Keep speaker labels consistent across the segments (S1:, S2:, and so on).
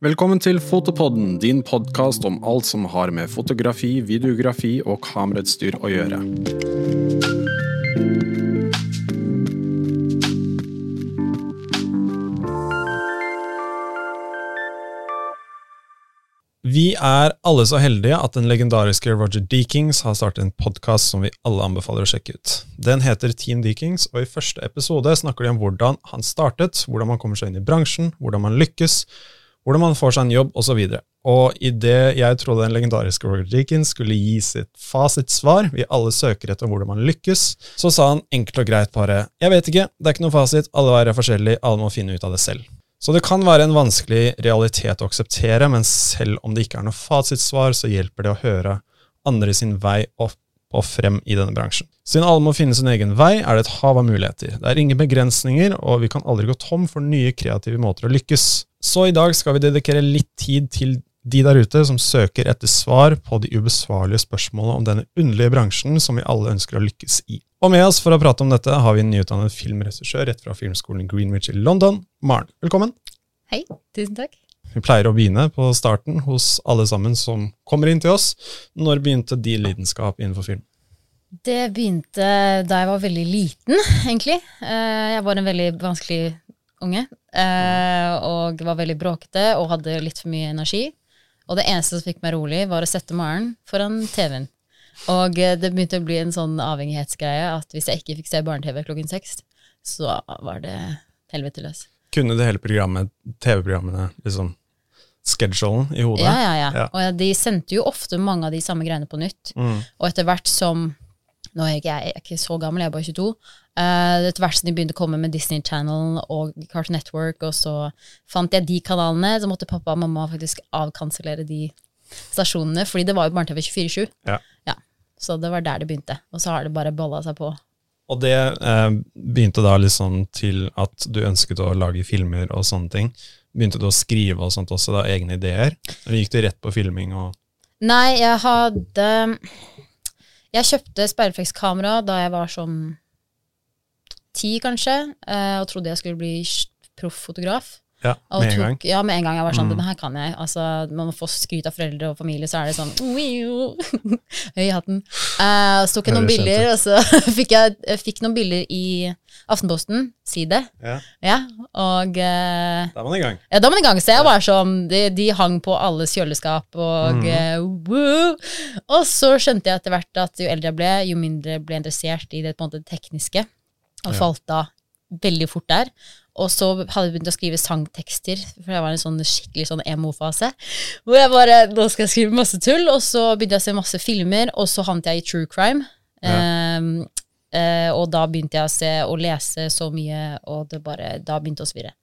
S1: Velkommen til Fotopodden, din podkast om alt som har med fotografi, videografi og kamerautstyr å gjøre. Vi er alle så heldige at den legendariske Roger Deakings har startet en podkast som vi alle anbefaler å sjekke ut. Den heter Team Deakings, og i første episode snakker de om hvordan han startet, hvordan man kommer seg inn i bransjen, hvordan man lykkes, hvordan man får seg en jobb, osv. Og, og idet jeg trodde den legendariske Roger Deakins skulle gi sitt fasitsvar, vi alle søker etter hvordan man lykkes, så sa han enkelt og greit bare jeg vet ikke, det er ikke noe fasit, alle veier er forskjellige, alle må finne ut av det selv. Så det kan være en vanskelig realitet å akseptere, men selv om det ikke er noe fasitsvar, så hjelper det å høre andre sin vei opp og frem i denne bransjen. Siden alle må finne sin egen vei, er det et hav av muligheter. Det er ingen begrensninger, og vi kan aldri gå tom for nye kreative måter å lykkes. Så i dag skal vi dedikere litt tid til de der ute som søker etter svar på de ubesvarlige spørsmålene om denne underlige bransjen som vi alle ønsker å lykkes i. Og med oss for å prate om dette har vi en nyutdannet filmregissør rett fra filmskolen Greenwich i London, Maren. Velkommen.
S2: Hei, tusen takk.
S1: Vi pleier å begynne på starten hos alle sammen som kommer inn til oss. Når begynte din lidenskap innenfor film?
S2: Det begynte da jeg var veldig liten, egentlig. Eh, jeg var en veldig vanskelig unge. eh, Og var veldig bråkete og hadde litt for mye energi. Og det eneste som fikk meg rolig, var å sette Maren foran TV-en. Og eh, det begynte å bli en sånn avhengighetsgreie at hvis jeg ikke fikk se barne-TV klokken seks, så var det helvete løs.
S1: Kunne det hele programmet, TV-programmene, liksom schedulen i hodet?
S2: Ja, ja, ja.
S1: Ja.
S2: Og de sendte jo ofte mange av de samme greiene på nytt.
S1: Mm.
S2: Og etter hvert som Nå er jeg, ikke- jeg er ikke så gammel, jeg er bare 22. Uh, etter hvert som de begynte å komme med Disney Channel og Cartoon Network, og så fant jeg de kanalene, så måtte pappa og mamma faktisk avkansellere de stasjonene, fordi det var jo barne-TV 24-7.
S1: Ja.
S2: Så det var der det begynte. Og så har det bare balla seg på.
S1: Og det eh, begynte da liksom til at du ønsket å lage filmer og sånne ting. Begynte du å skrive og sånt også, da, egne ideer? Eller gikk du rett på filming og
S2: Nei, jeg hadde Jeg kjøpte speilreflekskamera da jeg var sånn ti, kanskje, eh, og trodde jeg skulle bli profffotograf.
S1: Ja, med en
S2: tok-
S1: gang?
S2: Ja, med en gang. Jeg var sånn,
S1: Mm.
S2: 'Denne her kan jeg. Altså, man må få skryt av foreldre og familie, så er det sånn Høy i hatten. Uh, så tok jeg noen bilder, og så fikk jeg, jeg fikk noen bilder i Aftenposten, side.
S1: Ja,
S2: Ja, og uh,
S1: da er man i gang.
S2: ja, da var man i gang. Så jeg var sånn, de, de hang på alles kjøleskap, og
S1: mm.
S2: uh, woo. Og så skjønte jeg etter hvert at jo eldre jeg ble, jo mindre ble interessert i det på en måte tekniske, og falt da veldig fort der. Og så hadde jeg begynt å skrive sangtekster, for jeg var i en sånn skikkelig sånn emo-fase. Hvor jeg bare Nå skal jeg skrive masse tull. Og så begynte jeg å se masse filmer, og så havnet jeg i true crime. Ja. Um, uh, og da begynte jeg å se og lese så mye, og det bare Da begynte det å svirre.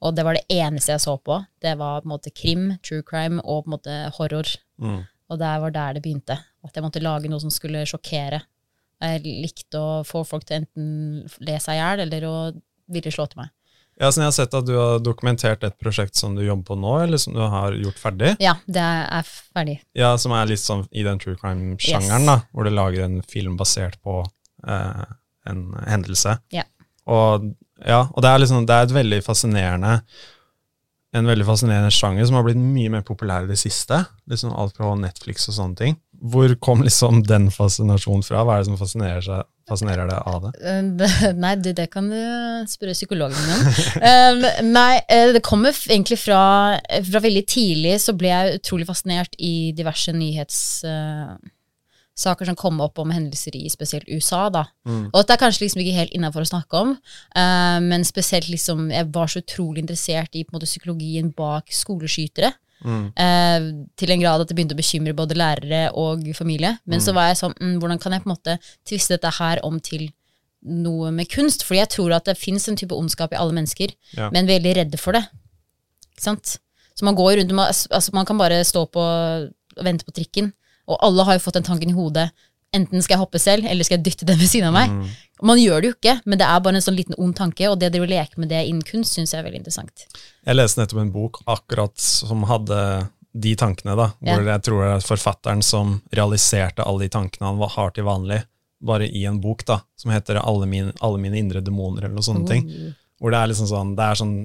S2: Og det var det eneste jeg så på. Det var på en måte krim, true crime og på en måte horror.
S1: Mm.
S2: Og det var der det begynte. At jeg måtte lage noe som skulle sjokkere. Jeg likte å få folk til enten le seg i hjel, eller å ville slå til meg.
S1: Ja, så jeg har sett at du har dokumentert et prosjekt som du jobber på nå, eller som du har gjort ferdig.
S2: Ja, det er ferdig.
S1: Ja, Som er litt sånn i den true crime-sjangeren,
S2: Yes.
S1: da, hvor du lager en film basert på eh, en hendelse.
S2: Ja.
S1: Og, ja, og det er liksom, det er et veldig fascinerende en veldig fascinerende sjanger som har blitt mye mer populær i det siste. Liksom alt fra Netflix og sånne ting. Hvor kom liksom den fascinasjonen fra? Hva er det som fascinerer, seg, fascinerer deg av det?
S2: Nei, det- det kan du spørre psykologen min om. Um, nei, eh, det kommer egentlig fra Fra veldig tidlig så ble jeg utrolig fascinert i diverse nyhetssaker som kom opp om hendelser i spesielt USA, da.
S1: Mm.
S2: Og det er kanskje liksom ikke helt innafor å snakke om, eh, men spesielt liksom Jeg var så utrolig interessert i på en måte psykologien bak skoleskytere.
S1: Mm.
S2: Eh, til en grad at det begynte å bekymre både lærere og familie. Men så var jeg sånn, mm, hvordan kan jeg på en måte tviste dette her om til noe med kunst? Fordi jeg tror at det fins en type ondskap i alle mennesker,
S1: Ja.
S2: men veldig redde for det. Ikke sant? Så man går rundt, man, altså man kan bare stå på og vente på trikken, og alle har jo fått den tanken i hodet. Enten skal jeg hoppe selv, eller skal jeg dytte den ved siden av meg.
S1: Mm.
S2: Man gjør det jo ikke, men det er bare en sånn liten ond tanke, og det å leke med det innen kunst syns jeg er veldig interessant.
S1: Jeg leste nettopp en bok akkurat som hadde de tankene, da. Hvor jeg tror det er forfatteren som realiserte alle de tankene han har til vanlig, bare i en bok, da, som heter Alle mine, alle mine indre demoner, eller noe sånne ting.
S2: Oh.
S1: Hvor det er liksom sånn, det er sånn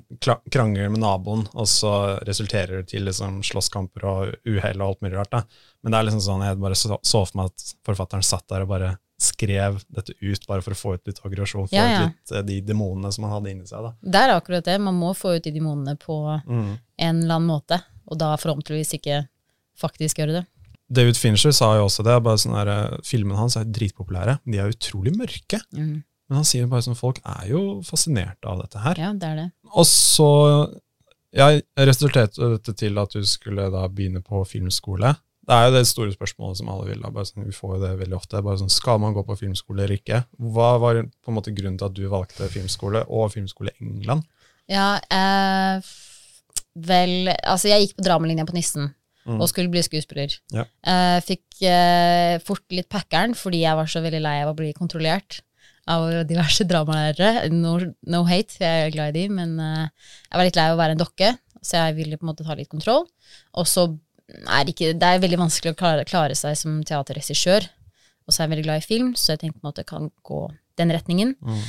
S1: krangel med naboen, og så resulterer det til liksom slåsskamper og uhell og alt mulig rart. da. Men det er liksom sånn, jeg bare så, så for meg at forfatteren satt der og bare skrev dette ut, bare for å få ut litt aggresjon, få
S2: Ja, ja.
S1: ut litt eh, de demonene som han hadde inni seg. da.
S2: Det er akkurat det. Man må få ut de demonene på
S1: Mm.
S2: en eller annen måte, og da forhåpentligvis ikke faktisk gjøre det.
S1: David Fincher sa jo også det, bare sånn der, eh, filmene hans er dritpopulære. De er utrolig mørke,
S2: Mm.
S1: men han sier bare sånn, folk er jo fascinerte av dette her.
S2: Ja, det er det.
S1: Og så ja, resulterte dette til at du skulle da begynne på filmskole. Det er jo det store spørsmålet som alle vil ha. Sånn, vi får jo det veldig ofte. Bare sånn, skal man gå på filmskole eller ikke? Hva var på en måte grunnen til at du valgte filmskole, og filmskole i England?
S2: Ja, eh, vel Altså, jeg gikk på dramalinja på Nissen
S1: Mm.
S2: og skulle bli skuespiller.
S1: Ja.
S2: Eh, fikk eh, fort litt packeren fordi jeg var så veldig lei av å bli kontrollert av diverse dramalærere. No, no hate, jeg er glad i de, men eh, jeg var litt lei av å være en dokke, så jeg ville på en måte ta litt kontroll. Og så er ikke Det er veldig vanskelig å klare, klare seg som teaterregissør, og så er jeg veldig glad i film, så jeg tenkte på en måte kan gå den retningen.
S1: Mm.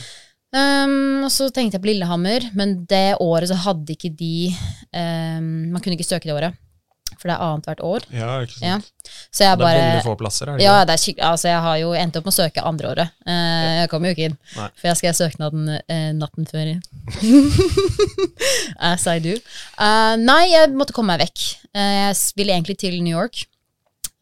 S2: Um, og så tenkte jeg på Lillehammer, men det året så hadde ikke de um, Man kunne ikke søke det året, for det er annethvert år.
S1: Ja, ikke sant?
S2: Ja. Så jeg
S1: Det er
S2: bare
S1: veldig få plasser, er det
S2: ja, det er altså jeg har jo endt opp med å søke andre året. Eh, jeg kommer jo ikke inn,
S1: Nei.
S2: for jeg skrev søknaden eh, natten før. As I do. Uh, nei, jeg måtte komme meg vekk. Uh, jeg ville egentlig til New York.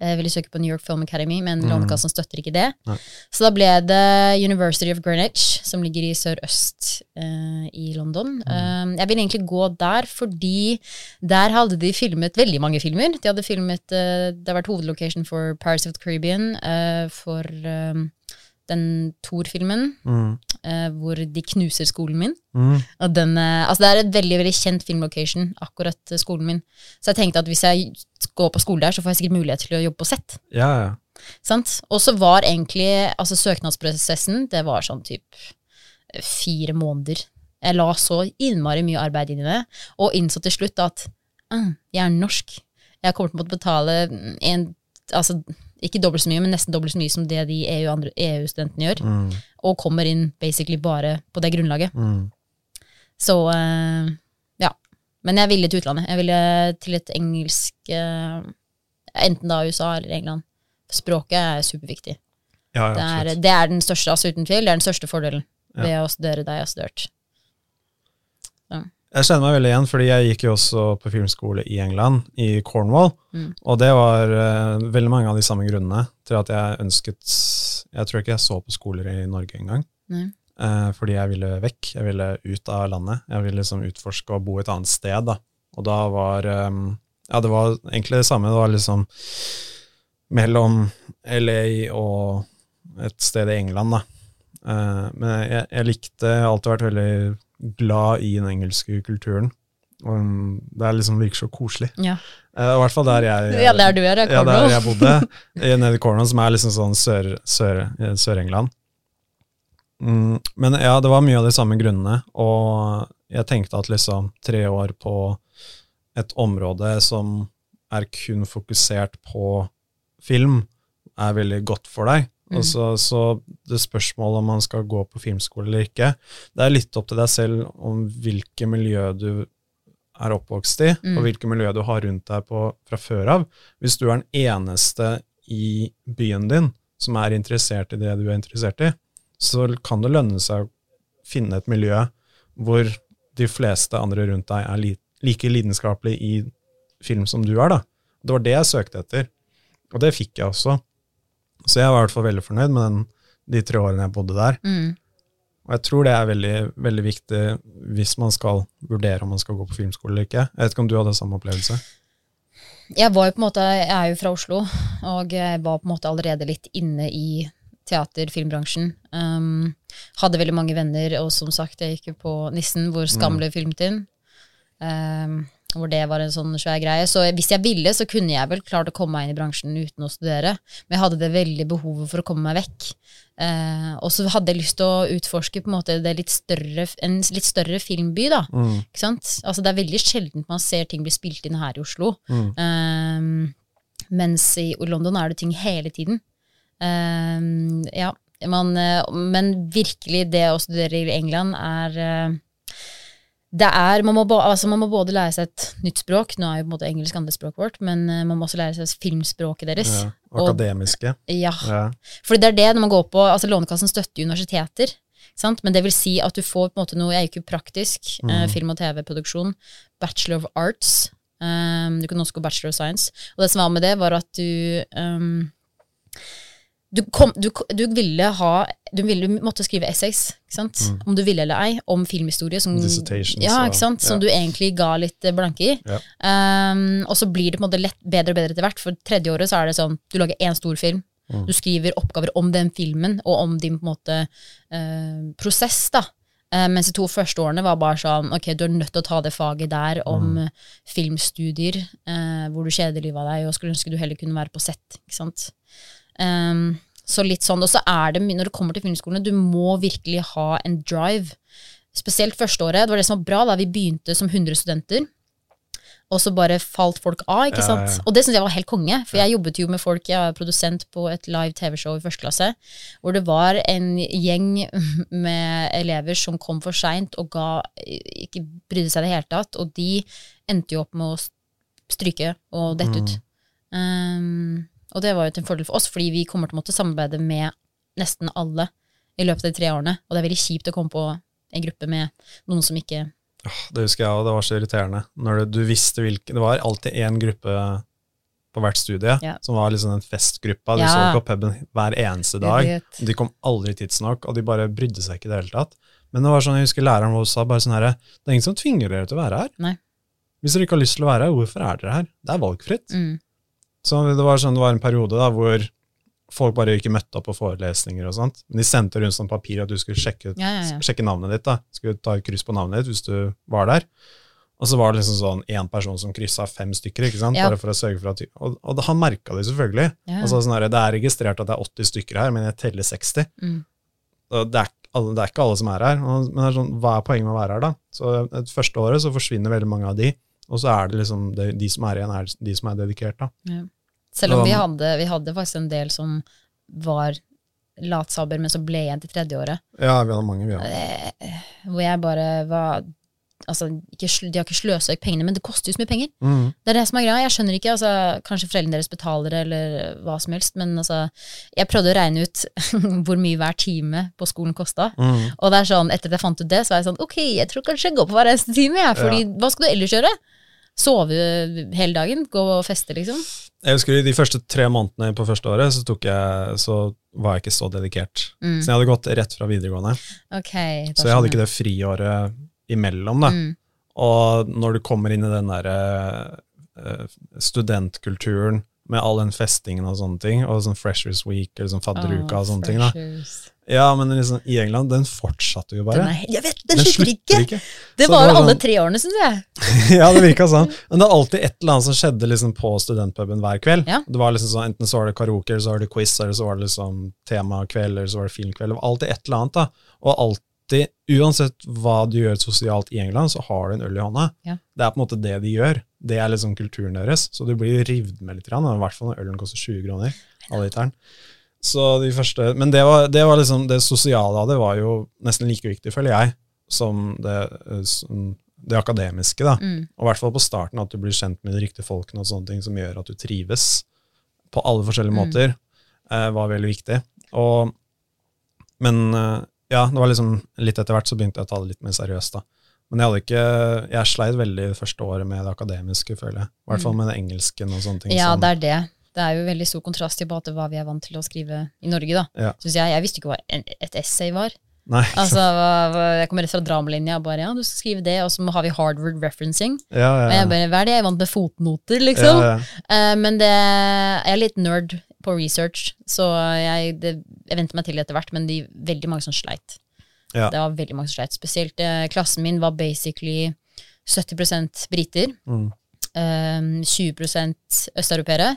S2: Jeg ville søke på New York Film Academy, men
S1: Mm.
S2: Lånekassen støtter ikke det.
S1: Nei.
S2: Så da ble det University of Greenwich, som ligger i sørøst eh, i London.
S1: Mm.
S2: Eh, jeg ville egentlig gå der fordi der hadde de filmet veldig mange filmer. De hadde filmet, uh, Det har vært hovedlocation for Pirates of the Caribbean, uh, for eh, den Thor-filmen,
S1: Mm.
S2: eh, hvor de knuser skolen min.
S1: Mm.
S2: Og den, eh, altså det er et veldig veldig kjent filmlocation, akkurat eh, skolen min. Så jeg tenkte at hvis jeg går på skole der, så får jeg sikkert mulighet til å jobbe på sett.
S1: Ja, ja.
S2: Og så var egentlig altså søknadsprosessen det var sånn typ eh, fire måneder. Jeg la så innmari mye arbeid inn i det, og innså til slutt at «Ah, jeg er norsk. Jeg kommer til å måtte betale en, altså, ikke dobbelt så mye, men nesten dobbelt så mye som det de EU-studentene EU-studentene gjør,
S1: Mm.
S2: og kommer inn basically bare på det grunnlaget.
S1: Mm.
S2: Så uh, ja. Men jeg ville til utlandet. Jeg ville til et engelsk uh, Enten da USA eller England. Språket er superviktig.
S1: Ja, ja,
S2: Det er, det er den største, altså uten tvil, det er den største fordelen
S1: Ja.
S2: ved å studere der jeg har studert.
S1: Jeg kjenner meg veldig igjen, fordi jeg gikk jo også på filmskole i England, i Cornwall.
S2: Mm.
S1: Og det var uh, veldig mange av de samme grunnene til at jeg ønsket Jeg tror ikke jeg så på skoler i Norge engang. Eh, fordi jeg ville vekk. Jeg ville ut av landet. Jeg ville liksom utforske og bo et annet sted. da. Og da var um, Ja, det var egentlig det samme. Det var liksom mellom LA og et sted i England, da. Uh, men jeg, jeg likte Jeg har alltid vært veldig glad i den engelske kulturen. Og mm, det er liksom virker så koselig.
S2: Ja.
S1: Uh, I hvert fall der jeg
S2: ja, der du er,
S1: ja, der jeg bodde, i- nede i Cornwall, som er liksom sånn Sør- Sør- eh, Sør-England. mm, men ja, det var mye av de samme grunnene, og jeg tenkte at liksom tre år på et område som er kun fokusert på film, er veldig godt for deg.
S2: Mm.
S1: Og så, så det spørsmålet om man skal gå på filmskole eller ikke, det er litt opp til deg selv om hvilke miljø du er oppvokst i,
S2: Mm.
S1: og hvilke miljø du har rundt deg på, fra før av. Hvis du er den eneste i byen din som er interessert i det du er interessert i, så kan det lønne seg å finne et miljø hvor de fleste andre rundt deg er li like lidenskapelige i film som du er. da. Det var det jeg søkte etter, og det fikk jeg også. Så jeg var i hvert fall veldig fornøyd med den, de tre årene jeg bodde der.
S2: Mm.
S1: Og jeg tror det er veldig, veldig viktig hvis man skal vurdere om man skal gå på filmskole eller ikke. Jeg vet ikke om du hadde samme opplevelse?
S2: Jeg var jo på en måte, jeg er jo fra Oslo, og jeg var på en måte allerede litt inne i teater, filmbransjen. Um, hadde veldig mange venner, og som sagt, jeg gikk jo på Nissen, hvor Skam
S1: Mm.
S2: ble filmet inn. Um, hvor det var en sånn svær greie. Så hvis jeg ville, så kunne jeg vel klart å komme meg inn i bransjen uten å studere. Men jeg hadde det veldig behovet for å komme meg vekk. Eh, og så hadde jeg lyst til å utforske på en måte det litt større, en litt større filmby. da.
S1: Mm,
S2: Ikke sant? Altså, det er veldig sjelden man ser ting bli spilt inn her i Oslo.
S1: mm,
S2: Eh, mens i London er det ting hele tiden. Eh, ja, man, eh, men virkelig det å studere i England er eh, det er, man må, altså man må både lære seg et nytt språk, nå er jo på en måte engelsk andrespråket vårt, men eh, man må også lære seg filmspråket deres.
S1: Ja,
S2: Og-
S1: akademiske.
S2: Ja,
S1: Ja.
S2: for det er det når man går på, altså Lånekassen støtter universiteter, sant? men det vil si at du får på en måte noe, jeg gikk jo praktisk, eh,
S1: Mm.
S2: film- og TV-produksjon, Bachelor of Arts, um, du kan også gå Bachelor of Science, og det som var med det var at du, um, du, kom, du, du ville ha, du ville måtte skrive essays?
S1: Mm.
S2: om du ville eller ei, om filmhistorie, som, ja, som
S1: ja.
S2: du egentlig ga litt eh, blanke i.
S1: Ja.
S2: Um, og så blir det på en måte lett, bedre og bedre etter hvert, for tredje året så er det sånn, du lager én stor film,
S1: Mm.
S2: du skriver oppgaver om den filmen, og om din på en måte uh, prosess, da. Eh, mens de to første årene var bare sånn, ok, du er nødt til å ta det faget der om
S1: Mm.
S2: filmstudier, eh, hvor du kjeder livet av deg, og skulle ønske du heller kunne være på sett, ikke sant. Um, så litt sånn, og så er det, når det kommer til filmskolene, du må virkelig ha en drive. Spesielt førsteåret. det var det som var bra, da vi begynte som 100 studenter, og så bare falt folk av, ikke sant?
S1: ja, ja.
S2: Og det synes jeg var helt konge, for jeg jobbet jo med folk, jeg var produsent på et live TV-show i første klasse, hvor det var en gjeng med elever som kom for sent og ga, ikke brydde seg i det hele tatt, og de endte jo opp med å stryke og dette ut. Um, og det var jo til en fordel for oss, fordi vi kommer til å måtte samarbeide med nesten alle i løpet av de tre årene, og det er veldig kjipt å komme på en gruppe med noen som ikke
S1: Det husker jeg, og det var så irriterende. Når du, du visste hvilke Det var alltid én gruppe på hvert studie
S2: Ja.
S1: som var liksom den festgruppa. Du
S2: Ja.
S1: så på puben hver eneste dag. De kom aldri tidsnok, og de bare brydde seg ikke i det hele tatt. Men det var sånn, jeg husker læreren vår sa bare sånn herre Det er ingen som tvinger dere til å være her.
S2: Nei.
S1: Hvis dere ikke har lyst til å være her, hvorfor er dere her? Det er valgfritt.
S2: Mm.
S1: Så det var, sånn, det var en periode da hvor folk bare ikke møtte opp på forelesninger og sånt. Men de sendte rundt sånn papir at du skulle sjekke,
S2: Ja, ja, ja.
S1: sjekke navnet ditt. da. Skulle ta et kryss på navnet ditt hvis du var der. Og så var det liksom sånn én person som kryssa fem stykker, ikke sant? Bare for å sørge for at Og, og han merka det selvfølgelig. Altså sånn her, Det er registrert at det er 80 stykker her, men jeg teller 60.
S2: Mm.
S1: Det, er, alle, det er ikke alle som er her. Og, men det er sånn, hva er poenget med å være her, da? Så det første året så forsvinner veldig mange av de, og så er det liksom de, de som er igjen, er de som er dedikert. da.
S2: Selv om vi
S1: Um,
S2: hadde, vi hadde faktisk en del som var latsabber, men som ble igjen til tredje året.
S1: Ja, vi hadde mange, vi hadde.
S2: Eh, Hvor jeg bare var Altså, ikke, de har ikke sløsøkt vekk pengene, men det koster jo så mye penger.
S1: Mm.
S2: Det er det som er greia. Jeg skjønner ikke, altså, Kanskje foreldrene deres betaler det, eller hva som helst, men altså, jeg prøvde å regne ut hvor mye hver time på skolen kosta.
S1: Mm.
S2: Og det er sånn, etter at jeg fant ut det, så var jeg sånn Ok, jeg tror kanskje jeg går på hver eneste time, jeg, fordi hva skal du ellers gjøre? Sove hele dagen? Gå og feste, liksom?
S1: Jeg husker de første tre månedene på første året så, jeg, så var jeg ikke så dedikert.
S2: Mm.
S1: Så jeg hadde gått rett fra videregående.
S2: Okay,
S1: Så jeg hadde ikke det friåret imellom. da.
S2: Mm.
S1: Og når du kommer inn i den derre eh, studentkulturen med all den festingen og sånne ting, og sånn Freshers Week eller sånn fadderuka og sånne ting da. Ja, men liksom, i England, den fortsatte jo bare.
S2: Den er, jeg vet, den, slutter ikke! Det var
S1: det var
S2: alle
S1: sånn-
S2: tre årene, syns jeg.
S1: ja, det virka sånn. Men det er alltid et eller annet som skjedde liksom på studentpuben hver kveld.
S2: Ja.
S1: Det var liksom sånn, Enten så var det karaoke, eller så var det quiz, eller så var det liksom temakveld, eller så var det filmkveld. Det var alltid et eller annet. da. Og alltid, uansett hva du gjør sosialt i England, så har du en øl i hånda.
S2: Ja.
S1: Det er på en måte det de gjør. Det er liksom kulturen deres. Så du blir rivd med litt, i hvert fall når ølen koster 20 kroner. alle literen. Så de første, Men det var, det var liksom, det sosiale av det var jo nesten like viktig, føler jeg, som det, eh, som det akademiske. da.
S2: Mm.
S1: Og i hvert fall på starten, at du blir kjent med de riktige folkene, og sånne ting som gjør at du trives på alle forskjellige
S2: Mm.
S1: måter, eh, var veldig viktig. Og, men eh, ja, det var liksom litt etter hvert så begynte jeg å ta det litt mer seriøst. da. Men jeg hadde ikke, jeg sleit veldig det første året med det akademiske, føler jeg. I hvert fall med det engelsken og sånne ting.
S2: Mm. Ja,
S1: som-
S2: det er det. Det er jo veldig stor kontrast til hva vi er vant til å skrive i Norge, da.
S1: Ja.
S2: Synes jeg, jeg visste ikke hva et essay var.
S1: Nei,
S2: Altså, Jeg kommer rett fra dramalinja bare ja, du skal skrive det, og så har vi Harvard referencing.
S1: ja, ja,
S2: Og jeg bare, hva er det jeg er vant med fotnoter, liksom?
S1: Ja, ja.
S2: Eh, men det, jeg er litt nerd på research, så jeg, det, jeg venter meg til det etter hvert, men de veldig mange som sleit.
S1: Ja.
S2: Det var veldig mange som sleit. Spesielt uh, klassen min var basically 70% briter,
S1: Mm.
S2: um, 20% østeuropeere,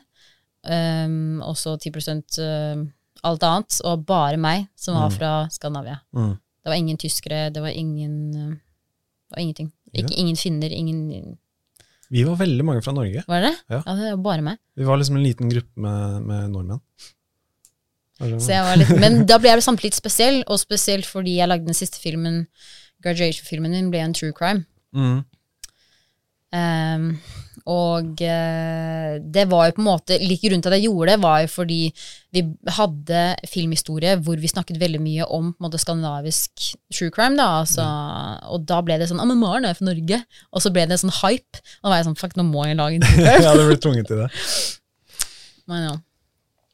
S2: um, og så 10 uh, alt annet, og bare meg, som var
S1: Mm.
S2: fra Skandinavia.
S1: Mm.
S2: Det var ingen tyskere, det var ingen uh, Det var ingenting. Ikke,
S1: Ja.
S2: Ingen finner, ingen
S1: Vi var veldig mange fra Norge.
S2: Var det Ja.
S1: Ja.
S2: det var bare meg.
S1: Vi var liksom en liten gruppe med, med nordmenn.
S2: Så jeg var litt, men da ble jeg samtidig litt spesiell, og spesielt fordi jeg lagde den siste filmen, graduation-filmen min, ble en true crime.
S1: Mm.
S2: Ehm, og eh, det var jo på en måte Like grunnen til at jeg gjorde det, var jo fordi vi hadde filmhistorie hvor vi snakket veldig mye om en måte, skandinavisk true crime. da, altså, Og da ble det sånn 'Å, men Maren er fra Norge', og så ble det sånn hype. Og da var jeg sånn 'fuck, nå må jeg lage en true crime'.
S1: ja, du ble tvunget til det.
S2: Men ja.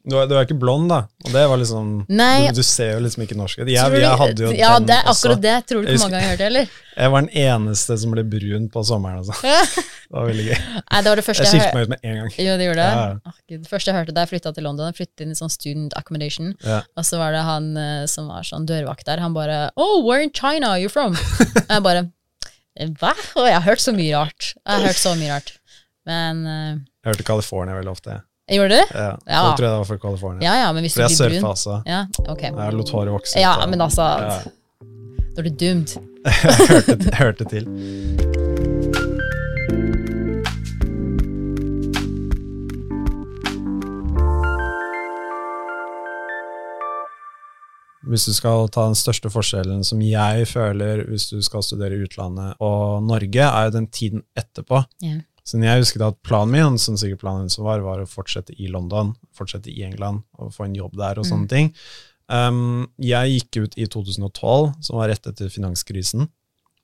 S1: Du er, du er ikke blond, da. Og det var liksom
S2: Nei.
S1: du, du ser jo liksom ikke norsk ut. Jeg, jeg hadde jo
S2: ja,
S1: den
S2: det er
S1: også.
S2: akkurat det. Tror du ikke mange har hørt det, eller?
S1: Jeg var den eneste som ble brun på sommeren. Altså. Det var veldig gøy.
S2: Nei, det var det første
S1: Jeg skiftet meg ut med en gang.
S2: Jo, det gjorde det.
S1: Ja.
S2: Gud. Det første jeg hørte da jeg flytta til London, jeg flyttet inn i sånn student accommodation,
S1: Ja.
S2: og så var det han eh, som var sånn dørvakt der, han bare Oh, where in China are you from? Og jeg bare Hva? Og jeg har hørt så mye rart. Jeg har hørt så mye rart. Men uh,
S1: Jeg hørte California veldig ofte.
S2: jeg gjorde du?
S1: Ja.
S2: Ja.
S1: Folk tror jeg det var fra California.
S2: Ja ja, men hvis
S1: For jeg surfa
S2: brun
S1: altså.
S2: Ja, ok.
S1: Jeg lot håret vokse.
S2: Ja, men altså
S1: Ja.
S2: Da er du doomed.
S1: Jeg hørte, hørte til. Hvis du skal ta den største forskjellen som jeg føler hvis du skal studere i utlandet og Norge, er jo den tiden etterpå.
S2: Ja.
S1: Så jeg husker at planen min, som sikkert planen som var, var å fortsette i London, fortsette i England og få en jobb der og sånne ting. Um, jeg gikk ut i 2012, som var rett etter finanskrisen.